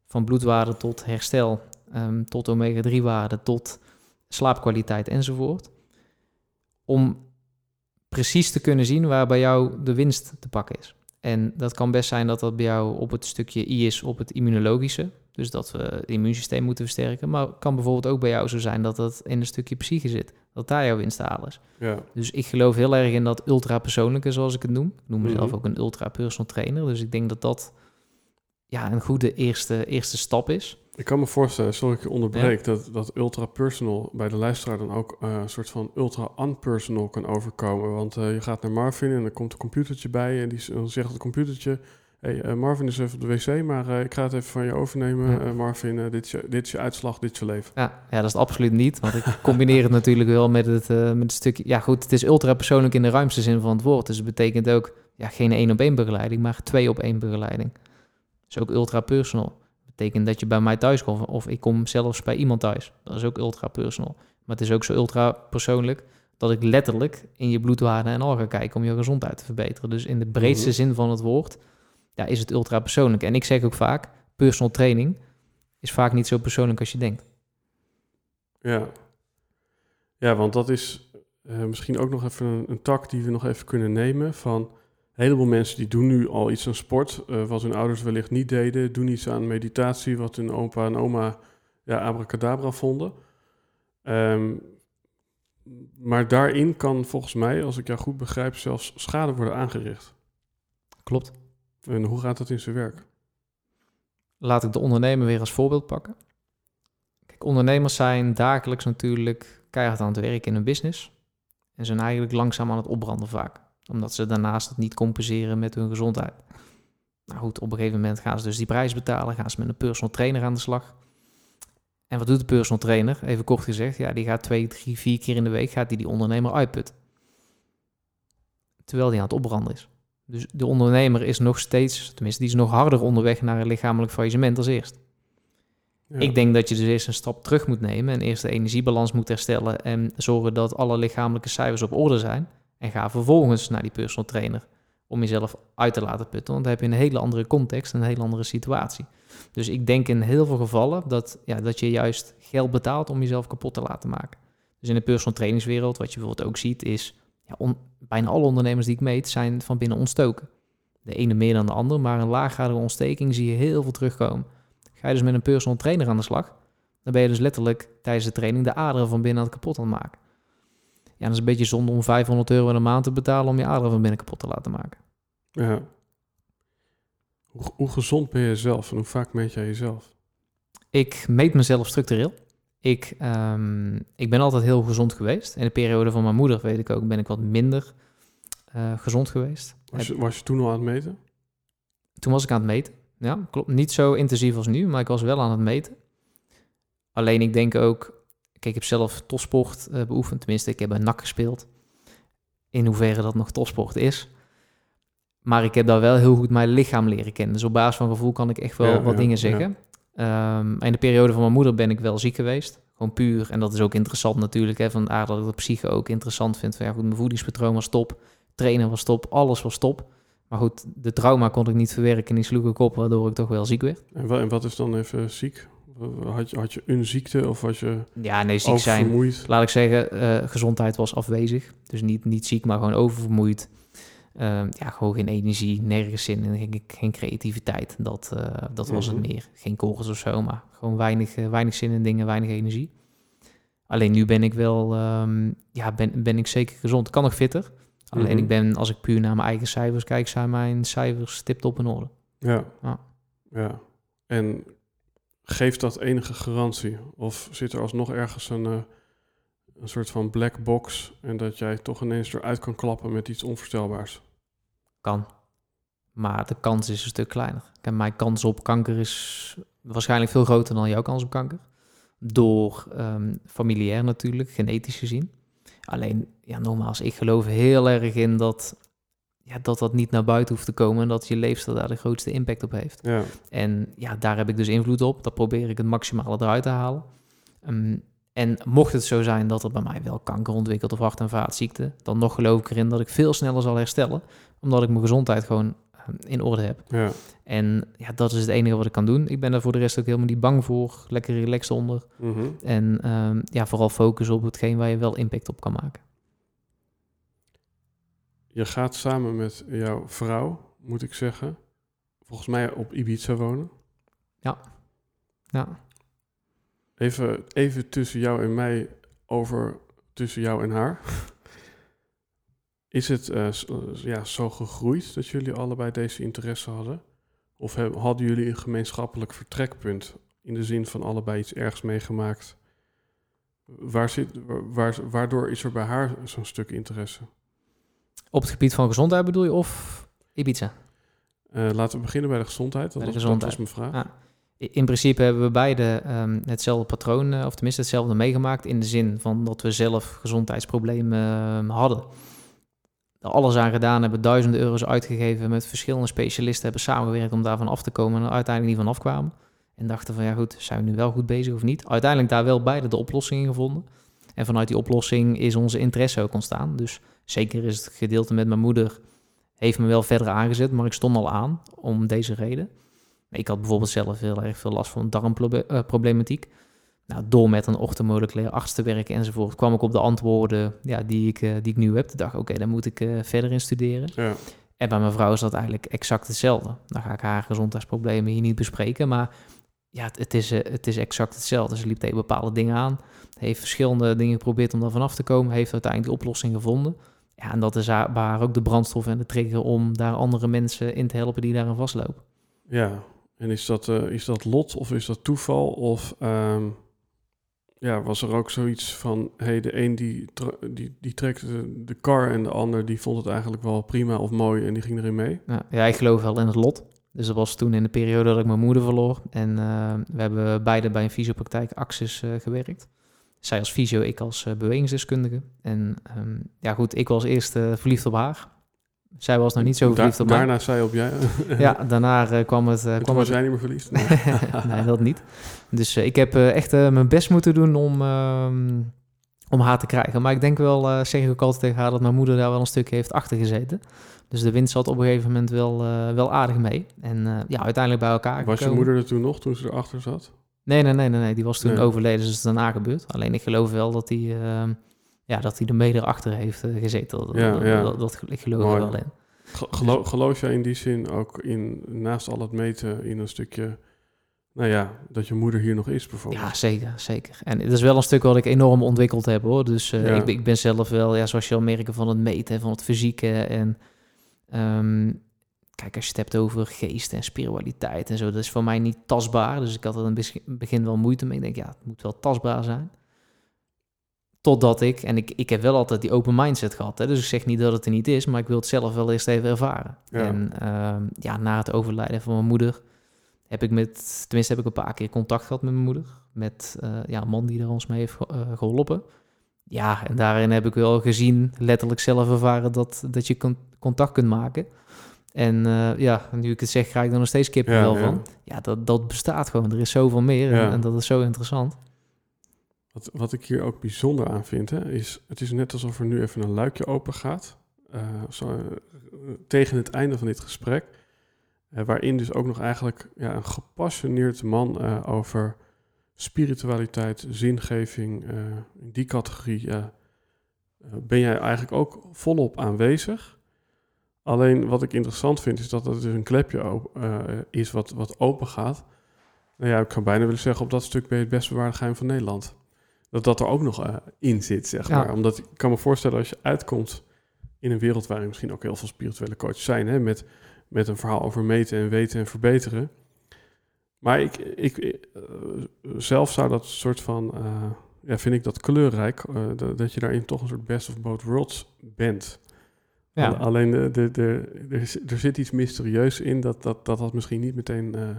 Van bloedwaarde tot herstel, ehm, tot omega-3 waarde, tot slaapkwaliteit enzovoort. Om precies te kunnen zien waar bij jou de winst te pakken is. En dat kan best zijn dat dat bij jou op het stukje I is, op het immunologische. Dus dat we het immuunsysteem moeten versterken. Maar het kan bijvoorbeeld ook bij jou zo zijn dat dat in een stukje psyche zit. Dat daar jouw winst te halen is.
Ja,
Dus ik geloof heel erg in dat ultra-persoonlijke, zoals ik het noem. Ik noem mezelf
Mhm.
ook een ultra-personal trainer. Dus ik denk dat dat ja, een goede eerste, eerste stap is.
Ik kan me voorstellen, sorry ik je onderbreek, dat, dat ultra-personal bij de luisteraar dan ook eh, een soort van ultra-unpersonal kan overkomen. Want eh, je gaat naar Marvin en er komt een computertje bij en die zegt het computertje... Hey, eh, Marvin is even op de wc, maar ik ga het even van je overnemen.
Ja.
Marvin, dit, is je, dit is je uitslag, dit is je leven.
Ja, ja, dat is het absoluut niet. Want ik combineer het *laughs* natuurlijk wel met het, met het stukje... Ja goed, het is ultra-persoonlijk in de ruimste zin van het woord. Dus het betekent ook ja, geen één-op-één begeleiding, maar twee-op-één begeleiding. Dus ook ultra-personal. Betekent dat je bij mij thuis komt of ik kom zelfs bij iemand thuis. Dat is ook ultra-personal. Maar het is ook zo ultra-persoonlijk dat ik letterlijk in je bloedwaarde en al ga kijken om je gezondheid te verbeteren. Dus in de breedste
Mhm.
zin van het woord ja, is het ultra-persoonlijk. En ik zeg ook vaak, personal training is vaak niet zo persoonlijk als je denkt.
Ja, ja want dat is eh, misschien ook nog even een, een tak die we nog even kunnen nemen van... Een heleboel mensen die doen nu al iets aan sport, eh, wat hun ouders wellicht niet deden. Doen iets aan meditatie, wat hun opa en oma ja, abracadabra vonden. Ehm, maar daarin kan volgens mij, als ik jou goed begrijp, zelfs schade worden aangericht.
Klopt.
En hoe gaat dat in zijn werk?
Laat ik de ondernemer weer als voorbeeld pakken. Kijk, ondernemers zijn dagelijks natuurlijk keihard aan het werk in hun business. En zijn eigenlijk langzaam aan het opbranden vaak. Omdat ze daarnaast het niet compenseren met hun gezondheid. Nou goed, op een gegeven moment gaan ze dus die prijs betalen. Gaan ze met een personal trainer aan de slag. En wat doet de personal trainer? Even kort gezegd, ja, die gaat twee, drie, vier keer in de week gaat die, die ondernemer uitputten. Terwijl die aan het opbranden is. Dus de ondernemer is nog steeds, tenminste, die is nog harder onderweg naar een lichamelijk faillissement als eerst.
Ja.
Ik denk dat je dus eerst een stap terug moet nemen en eerst de energiebalans moet herstellen en zorgen dat alle lichamelijke cijfers op orde zijn. En ga vervolgens naar die personal trainer om jezelf uit te laten putten, want dan heb je een hele andere context, een hele andere situatie. Dus ik denk in heel veel gevallen dat, ja, dat je juist geld betaalt om jezelf kapot te laten maken. Dus in de personal trainingswereld, wat je bijvoorbeeld ook ziet, is ja, bijna alle ondernemers die ik meet zijn van binnen ontstoken. De ene meer dan de ander, maar een laaggradige ontsteking zie je heel veel terugkomen. Ga je dus met een personal trainer aan de slag, dan ben je dus letterlijk tijdens de training de aderen van binnen aan het kapot aan het maken. Ja, dat is een beetje zonde om 500 euro in de maand te betalen om je aderen van binnen kapot te laten maken.
Ja. Hoe, hoe gezond ben je zelf en hoe vaak meet jij jezelf?
Ik meet mezelf structureel. Ik, ehm, ik ben altijd heel gezond geweest. In de periode van mijn moeder, weet ik ook, ben ik wat minder eh, gezond geweest.
Was je, was je toen al aan het meten?
Toen was ik aan het meten. Ja, klopt. Niet zo intensief als nu, maar ik was wel aan het meten. Alleen ik denk ook... Ik heb zelf topsport eh, beoefend. Tenminste, ik heb bij NAC gespeeld. In hoeverre dat nog topsport is. Maar ik heb daar wel heel goed mijn lichaam leren kennen. Dus op basis van gevoel kan ik echt wel
Ja,
wat
ja,
dingen
ja.
zeggen. Ehm, in de periode van mijn moeder ben ik wel ziek geweest. Gewoon puur. En dat is ook interessant natuurlijk. Hè, van aard dat ik de psyche ook interessant vind. Van, ja, goed, mijn voedingspatroon was top. Trainen was top. Alles was top. Maar goed, de trauma kon ik niet verwerken. En die sloeg ik op, waardoor ik toch wel ziek werd.
En wat is dan even ziek? Had je, had je een ziekte of was je
Ja, nee, ziek zijn. Laat ik zeggen, eh, gezondheid was afwezig. Dus niet, niet ziek, maar gewoon oververmoeid. Ehm, ja, gewoon geen energie, nergens zin in, geen, geen creativiteit. Dat, eh, dat was het
Mhm.
meer. Geen kogels of zo, maar gewoon weinig, eh, weinig zin in dingen, weinig energie. Alleen nu ben ik wel, ehm, ja, ben, ben ik zeker gezond. Ik kan nog fitter. Alleen
Mhm.
ik ben, als ik puur naar mijn eigen cijfers kijk, zijn mijn cijfers tipt op in orde.
Ja.
Ja.
ja. En geeft dat enige garantie? Of zit er alsnog ergens een, eh, een soort van black box en dat jij toch ineens eruit kan klappen met iets onvoorstelbaars?
Kan. Maar de kans is een stuk kleiner. En mijn kans op kanker is waarschijnlijk veel groter dan jouw kans op kanker. Door ehm, familiair natuurlijk, genetisch gezien. Alleen, ja, nogmaals, ik geloof heel erg in dat, ja, dat dat niet naar buiten hoeft te komen. En dat je leefstijl daar de grootste impact op heeft.
Ja.
En ja, daar heb ik dus invloed op. Daar probeer ik het maximale eruit te halen. Ehm, en mocht het zo zijn dat er bij mij wel kanker ontwikkelt of hart- en vaatziekten, dan nog geloof ik erin dat ik veel sneller zal herstellen, omdat ik mijn gezondheid gewoon ehm, in orde heb.
Ja.
En ja, dat is het enige wat ik kan doen. Ik ben daar voor de rest ook helemaal niet bang voor. Lekker relaxed onder.
Mhm.
En ehm, ja, vooral focus op hetgeen waar je wel impact op kan maken.
Je gaat samen met jouw vrouw, moet ik zeggen, volgens mij op Ibiza wonen.
Ja,
Even, even tussen jou en mij over tussen jou en haar. Is het eh, eh, ja, zo gegroeid dat jullie allebei deze interesse hadden? Of hadden jullie een gemeenschappelijk vertrekpunt in de zin van allebei iets ergs meegemaakt? Waar zit, waar- waardoor is er bij haar zo'n stuk interesse?
Op het gebied van gezondheid bedoel je of Ibiza?
Eh, laten we beginnen bij de gezondheid. Dat,
de
was,
gezondheid.
dat was mijn vraag.
Ja. I- In principe hebben we beide ehm, hetzelfde patroon, eh, of tenminste hetzelfde meegemaakt, in de zin van dat we zelf gezondheidsproblemen ehm, hadden. Alles aan gedaan hebben, duizenden euro's uitgegeven, met verschillende specialisten hebben samengewerkt om daarvan af te komen en er uiteindelijk niet van afkwamen. En dachten van ja goed, zijn we nu wel goed bezig of niet? Uiteindelijk daar wel beide de oplossing in gevonden. En vanuit die oplossing is onze interesse ook ontstaan. Dus zeker is het gedeelte met mijn moeder, heeft me wel verder aangezet, maar ik stond al aan om deze reden. Ik had bijvoorbeeld zelf heel erg veel last van darmproblematiek. Nou, door met een orthomoleculair arts te werken enzovoort, kwam ik op de antwoorden ja, die, ik, eh, die ik nu heb. Toen dacht oké, daar moet ik eh, verder in studeren.
Ja.
En bij mijn vrouw is dat eigenlijk exact hetzelfde. Dan ga ik haar gezondheidsproblemen hier niet bespreken, maar ja, het, het is, eh, het is exact hetzelfde. Ze liep tegen bepaalde dingen aan, heeft verschillende dingen geprobeerd om daar vanaf te komen, heeft uiteindelijk die oplossing gevonden. Ja, en dat is haar, bij haar ook de brandstof en de trigger om daar andere mensen in te helpen die daarin vastlopen.
Ja, en is dat, eh, is dat lot of is dat toeval? Of ehm, ja, was er ook zoiets van, hey, de een die, die, die trekt de, de kar en de ander die vond het eigenlijk wel prima of mooi en die ging erin mee?
Ja, ja, ik geloof wel in het lot. Dus dat was toen in de periode dat ik mijn moeder verloor. En eh, we hebben beide bij een fysiopraktijk Axis eh, gewerkt. Zij als fysio, ik als eh, bewegingsdeskundige. En ehm, ja goed, ik was eerst eh, verliefd op haar. Zij was nog niet zo verliefd op mij.
daarna zei op jij. *laughs*
Ja, daarna eh, kwam het... eh,
En toen
kwam
was
het
jij niet meer verliefd. *laughs* Nee.
nee, dat niet. Dus ik heb echt mijn best moeten doen om, ehm, om haar te krijgen. Maar ik denk wel, zeg ik ook altijd tegen haar, dat mijn moeder daar wel een stukje heeft achter gezeten. Dus de wind zat op een gegeven moment wel, wel aardig mee. En ja, uiteindelijk bij elkaar
Was je moeder er toen nog, toen ze erachter zat?
Nee, nee, nee, nee, nee, die was toen
Nee.
overleden, dus het is daarna gebeurd. Alleen ik geloof wel dat hij ehm, ja, dat hij er mede achter heeft eh, gezeten. Dat,
Ja,
dat,
ja.
dat, dat- ik geloof
Mooi.
er wel in.
Gelo- geloof jij in die zin ook in, naast al het meten, in een stukje, nou ja, dat je moeder hier nog is bijvoorbeeld?
Ja, zeker, zeker. En het is wel een stuk wat ik enorm ontwikkeld heb hoor. Dus eh,
Ja.
ik, ben- ik ben zelf wel, ja, zoals je al merken, van het meten, van het fysieke. En ehm, kijk, als je het hebt over geest en spiritualiteit en zo, dat is voor mij niet tastbaar. Dus ik had er in het begin- wel moeite mee. Ik denk, ja, het moet wel tastbaar zijn. Totdat ik, en ik, ik heb wel altijd die open mindset gehad. Hè? Dus ik zeg niet dat het er niet is, maar ik wil het zelf wel eerst even ervaren.
Ja.
En ehm, ja, na het overlijden van mijn moeder heb ik met, tenminste heb ik een paar keer contact gehad met mijn moeder. Met eh, ja, een man die er ons mee heeft eh, geholpen. Ja, en daarin heb ik wel gezien, letterlijk zelf ervaren, dat, dat je con- contact kunt maken. En uh, ja, nu ik het zeg, krijg ik er nog steeds kippen ja, van. Ja, dat, dat bestaat gewoon. Er is zoveel meer en, en, dat is zo interessant.
Wat, wat ik hier ook bijzonder aan vind, hè, is het is net alsof er nu even een luikje open gaat. Uh, zo, tegen het einde van dit gesprek. waarin dus ook nog eigenlijk ja, een gepassioneerd man over spiritualiteit, zingeving, in die categorie ben jij eigenlijk ook volop aanwezig. Alleen wat ik interessant vind is dat het dus een klepje uh, is wat, wat open gaat. Nou ja, ik kan bijna willen zeggen, op dat stuk ben je het best bewaarde geheim van Nederland. Dat dat er ook nog uh, in zit, zeg maar. Omdat ik kan me voorstellen als je uitkomt in een wereld waarin misschien ook heel veel spirituele coaches zijn, hè, met, met een verhaal over meten en weten en verbeteren. Maar ik, ik, uh, zelf zou dat soort van ja, vind ik dat kleurrijk, dat, je daarin toch een soort best of both worlds bent. Ja. Alleen de, de, de, er, zit iets mysterieus in dat dat, dat, dat misschien niet meteen uh,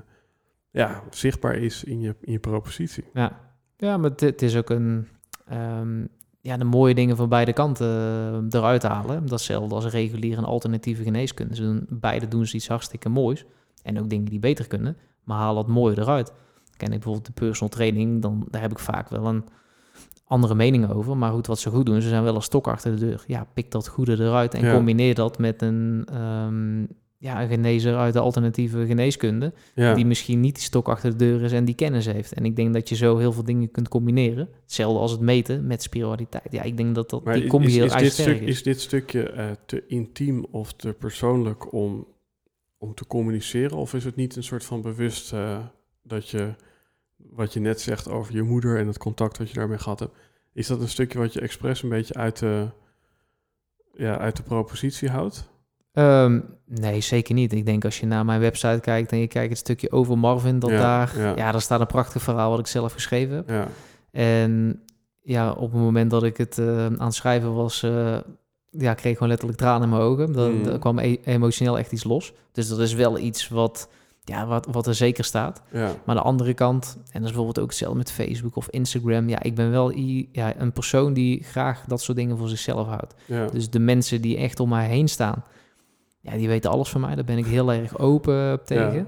ja, zichtbaar is in je, in je propositie.
Ja, ja maar het, is ook een, um, ja, de mooie dingen van beide kanten uh, eruit halen. Dat is hetzelfde als reguliere en alternatieve geneeskunde. Ze doen, beide doen ze iets hartstikke moois. En ook dingen die beter kunnen, maar haal het mooie eruit. Ken ik bijvoorbeeld de personal training, dan daar heb ik vaak wel een andere meningen over. Maar goed, wat ze goed doen, ze zijn wel een stok achter de deur. Ja, pik dat goede eruit en combineer dat met een, um, ja, een genezer uit de alternatieve geneeskunde. Die misschien niet die stok achter de deur is en die kennis heeft. En ik denk dat je zo heel veel dingen kunt combineren. Hetzelfde als het meten met spiritualiteit. Ja, ik denk dat dat die combi heel is,
dit stuk, is. is dit stukje uh, te intiem of te persoonlijk om, om te communiceren? Of is het niet een soort van bewust uh, dat je wat je net zegt over je moeder en het contact wat je daarmee gehad hebt, is dat een stukje wat je expres een beetje uit de, ja, uit de propositie houdt?
Um, nee, zeker niet. Ik denk als je naar mijn website kijkt en je kijkt het stukje over Marvin, dat daar, ja. daar staat een prachtig verhaal wat ik zelf geschreven heb. Ja. En ja, op het moment dat ik het uh, aan het schrijven was, uh, ja, kreeg ik gewoon letterlijk tranen in mijn ogen. Dan, mm. kwam e emotioneel echt iets los. Dus dat is wel iets wat ja, wat, wat er zeker staat. Ja. Maar de andere kant, en dat is bijvoorbeeld ook hetzelfde met Facebook of Instagram. Ja, ik ben wel ja, een persoon die graag dat soort dingen voor zichzelf houdt. Ja. Dus de mensen die echt om mij heen staan, ja, die weten alles van mij. Daar ben ik heel erg open tegen. Ja.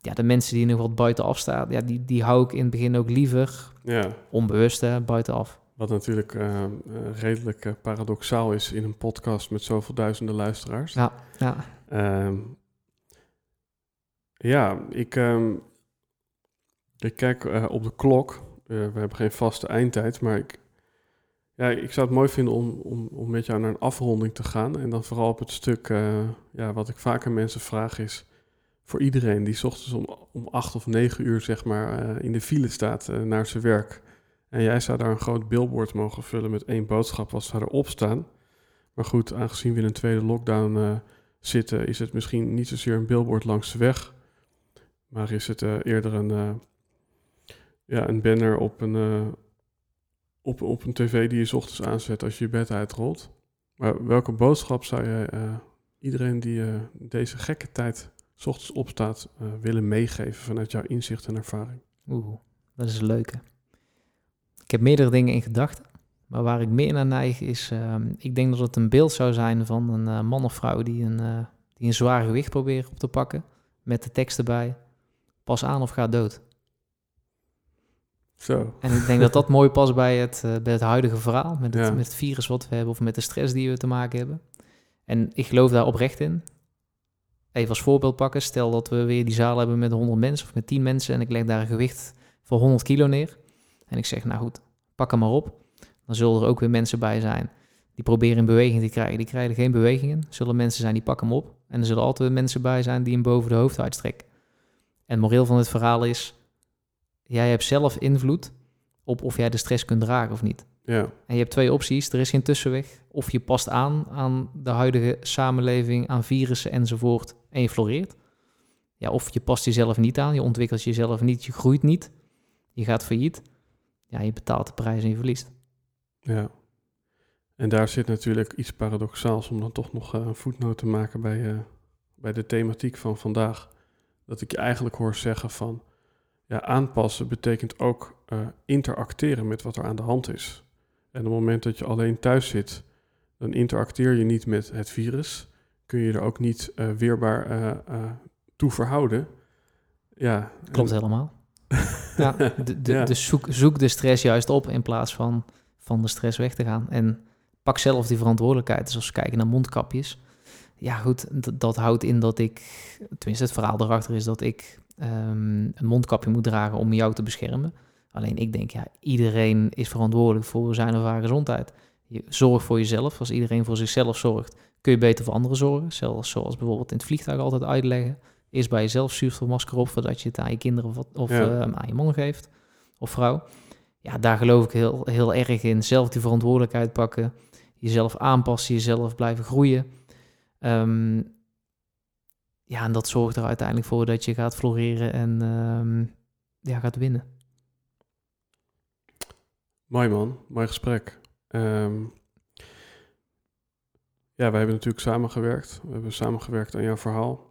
ja, de mensen die nog wat buitenaf staan, ja, die, die hou ik in het begin ook liever ja. onbewust hè, buitenaf.
Wat natuurlijk uh, redelijk uh, paradoxaal is in een podcast met zoveel duizenden luisteraars. Ja, ja. Ehm, ja, ik, um, ik kijk uh, op de klok. Uh, we hebben geen vaste eindtijd, maar ik, ja, ik zou het mooi vinden om, om, om met jou naar een afronding te gaan. En dan vooral op het stuk, uh, ja, wat ik vaker mensen vraag is... voor iedereen die s ochtends om, om acht of negen uur, zeg maar, in de file staat naar zijn werk... en jij zou daar een groot billboard mogen vullen met één boodschap, wat zou erop staan... Maar goed, aangezien we in een tweede lockdown zitten, is het misschien niet zozeer een billboard langs de weg... Maar is het uh, eerder een, uh, ja, een banner op een, uh, op, op een tv die je ochtends aanzet als je je bed uitrolt? Maar welke boodschap zou je iedereen die deze gekke tijd s ochtends opstaat willen meegeven vanuit jouw inzicht en ervaring?
Oeh, dat is een leuke. Ik heb meerdere dingen in gedachten. Maar waar ik meer naar neig is, ehm, ik denk dat het een beeld zou zijn van een man of vrouw die een, die een zwaar gewicht probeert op te pakken. Met de tekst erbij pas aan of ga dood.
Zo.
En ik denk dat dat *laughs* mooi past bij het, uh, bij het huidige verhaal, met het, met het virus wat we hebben of met de stress die we te maken hebben. En ik geloof daar oprecht in. Even als voorbeeld pakken, stel dat we weer die zaal hebben met 100 mensen of met 10 mensen en ik leg daar een gewicht van 100 kilo neer. En ik zeg, nou goed, pak hem maar op. Dan zullen er ook weer mensen bij zijn die proberen in beweging te krijgen. Die krijgen geen bewegingen. Zullen mensen zijn die pakken hem op. En er zullen altijd weer mensen bij zijn die hem boven de hoofd uitstrekken. En moreel van het verhaal is, jij hebt zelf invloed op of jij de stress kunt dragen of niet. Ja. En je hebt twee opties, er is geen tussenweg. Of je past aan aan de huidige samenleving, aan virussen enzovoort en je floreert. Ja, of je past jezelf niet aan, je ontwikkelt jezelf niet, je groeit niet, je gaat failliet. Ja, je betaalt de prijs en je verliest.
Ja. En daar zit natuurlijk iets paradoxaals om dan toch nog eh, een voetnoot te maken bij, uh, bij de thematiek van vandaag dat ik je eigenlijk hoor zeggen van ja, aanpassen betekent ook uh, interacteren met wat er aan de hand is. En op het moment dat je alleen thuis zit, dan interacteer je niet met het virus. kun je er ook niet uh, weerbaar uh, toe verhouden. Ja.
Klopt helemaal. ja, *laughs* de, de, de zoek, zoek de stress juist op in plaats van van de stress weg te gaan. En pak zelf die verantwoordelijkheid. Dus als we kijken naar mondkapjes. Ja, goed, dat houdt in dat ik, tenminste het verhaal erachter is dat ik um, een mondkapje moet dragen om jou te beschermen. Alleen ik denk, ja, iedereen is verantwoordelijk voor zijn of haar gezondheid. Je zorg voor jezelf. Als iedereen voor zichzelf zorgt, kun je beter voor anderen zorgen. Zelfs zoals bijvoorbeeld in het vliegtuig altijd uitleggen. Eerst bij jezelf zuurstofmasker op voordat je het aan je kinderen of, of ehm, aan je man geeft of vrouw. Ja, daar geloof ik heel, heel erg in. Zelf die verantwoordelijkheid pakken. Jezelf aanpassen, jezelf blijven groeien. Um, ja, en dat zorgt er uiteindelijk voor dat je gaat floreren en um, ja, gaat winnen.
Mooi man, mooi gesprek. Um, ja, wij hebben natuurlijk samengewerkt. We hebben samengewerkt aan jouw verhaal.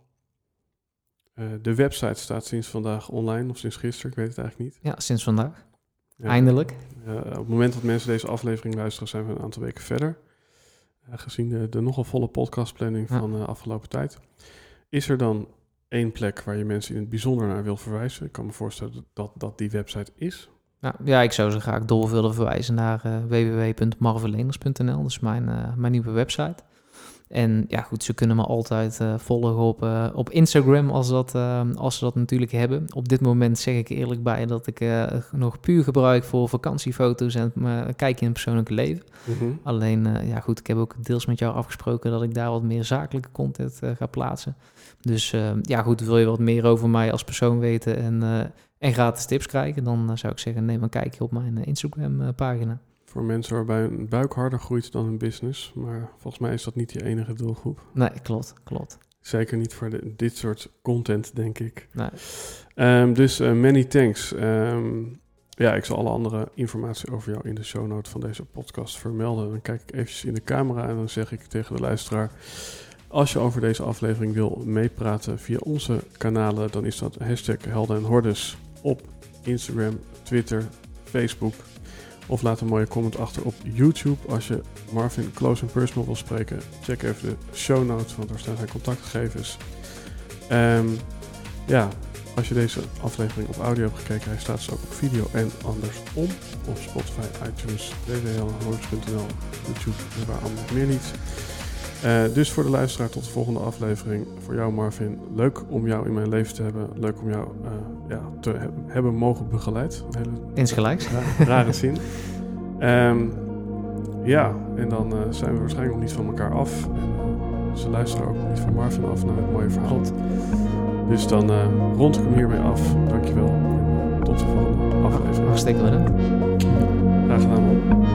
Uh, de website staat sinds vandaag online, of sinds gisteren, ik weet het eigenlijk niet.
Ja, sinds vandaag. Eindelijk.
Uh, op het moment dat mensen deze aflevering luisteren, zijn we een aantal weken verder. Gezien de, de, nogal volle podcastplanning ja. van de uh, afgelopen tijd. Is er dan één plek waar je mensen in het bijzonder naar wil verwijzen? Ik kan me voorstellen dat dat die website is.
Nou, ja, ik zou ze graag door willen verwijzen naar uh, www.marveleners.nl. Dat is mijn, uh, mijn nieuwe website. En ja, goed, ze kunnen me altijd uh, volgen op, uh, op Instagram als, dat, uh, als ze dat natuurlijk hebben. Op dit moment zeg ik eerlijk bij dat ik nog puur gebruik voor vakantiefoto's en kijken in het persoonlijke leven. Mm -hmm. Alleen, ja goed, ik heb ook deels met jou afgesproken dat ik daar wat meer zakelijke content ga plaatsen. Dus ja goed, wil je wat meer over mij als persoon weten en, en gratis tips krijgen, dan zou ik zeggen neem een kijkje op mijn Instagram pagina
voor mensen waarbij een buik harder groeit dan een business. Maar volgens mij is dat niet je enige doelgroep.
Nee, klopt, klopt.
Zeker niet voor de, dit soort content, denk ik. Nee. Um, dus uh, many thanks. Um, ja, ik zal alle andere informatie over jou in de show note van deze podcast vermelden. Dan kijk ik eventjes in de camera en dan zeg ik tegen de luisteraar... Als je over deze aflevering wil meepraten via onze kanalen... dan is dat hashtag Helden en Hordes op Instagram, Twitter, Facebook... Of laat een mooie comment achter op YouTube. Als je Marvin close and personal wil spreken, check even de show notes, want daar staan zijn contactgegevens. Um, ja, als je deze aflevering op audio hebt gekeken, hij staat dus ook op video en andersom. Op Spotify, iTunes, www.horus.nl, YouTube en waar allemaal meer niet. Uh, dus voor de luisteraar tot de volgende aflevering. Voor jou Marvin, leuk om jou in mijn leven te hebben. Leuk om jou uh, ja, te he hebben mogen begeleid.
Hele, Insgelijks.
Ra rare zin. Um, ja, en dan uh, zijn we waarschijnlijk nog niet van elkaar af. En ze luisteren ook nog niet van Marvin af naar het mooie verhaal. Dus dan rond ik hem hiermee af. Dankjewel. En tot de volgende aflevering.
Hartstikke bedankt.
Graag gedaan man.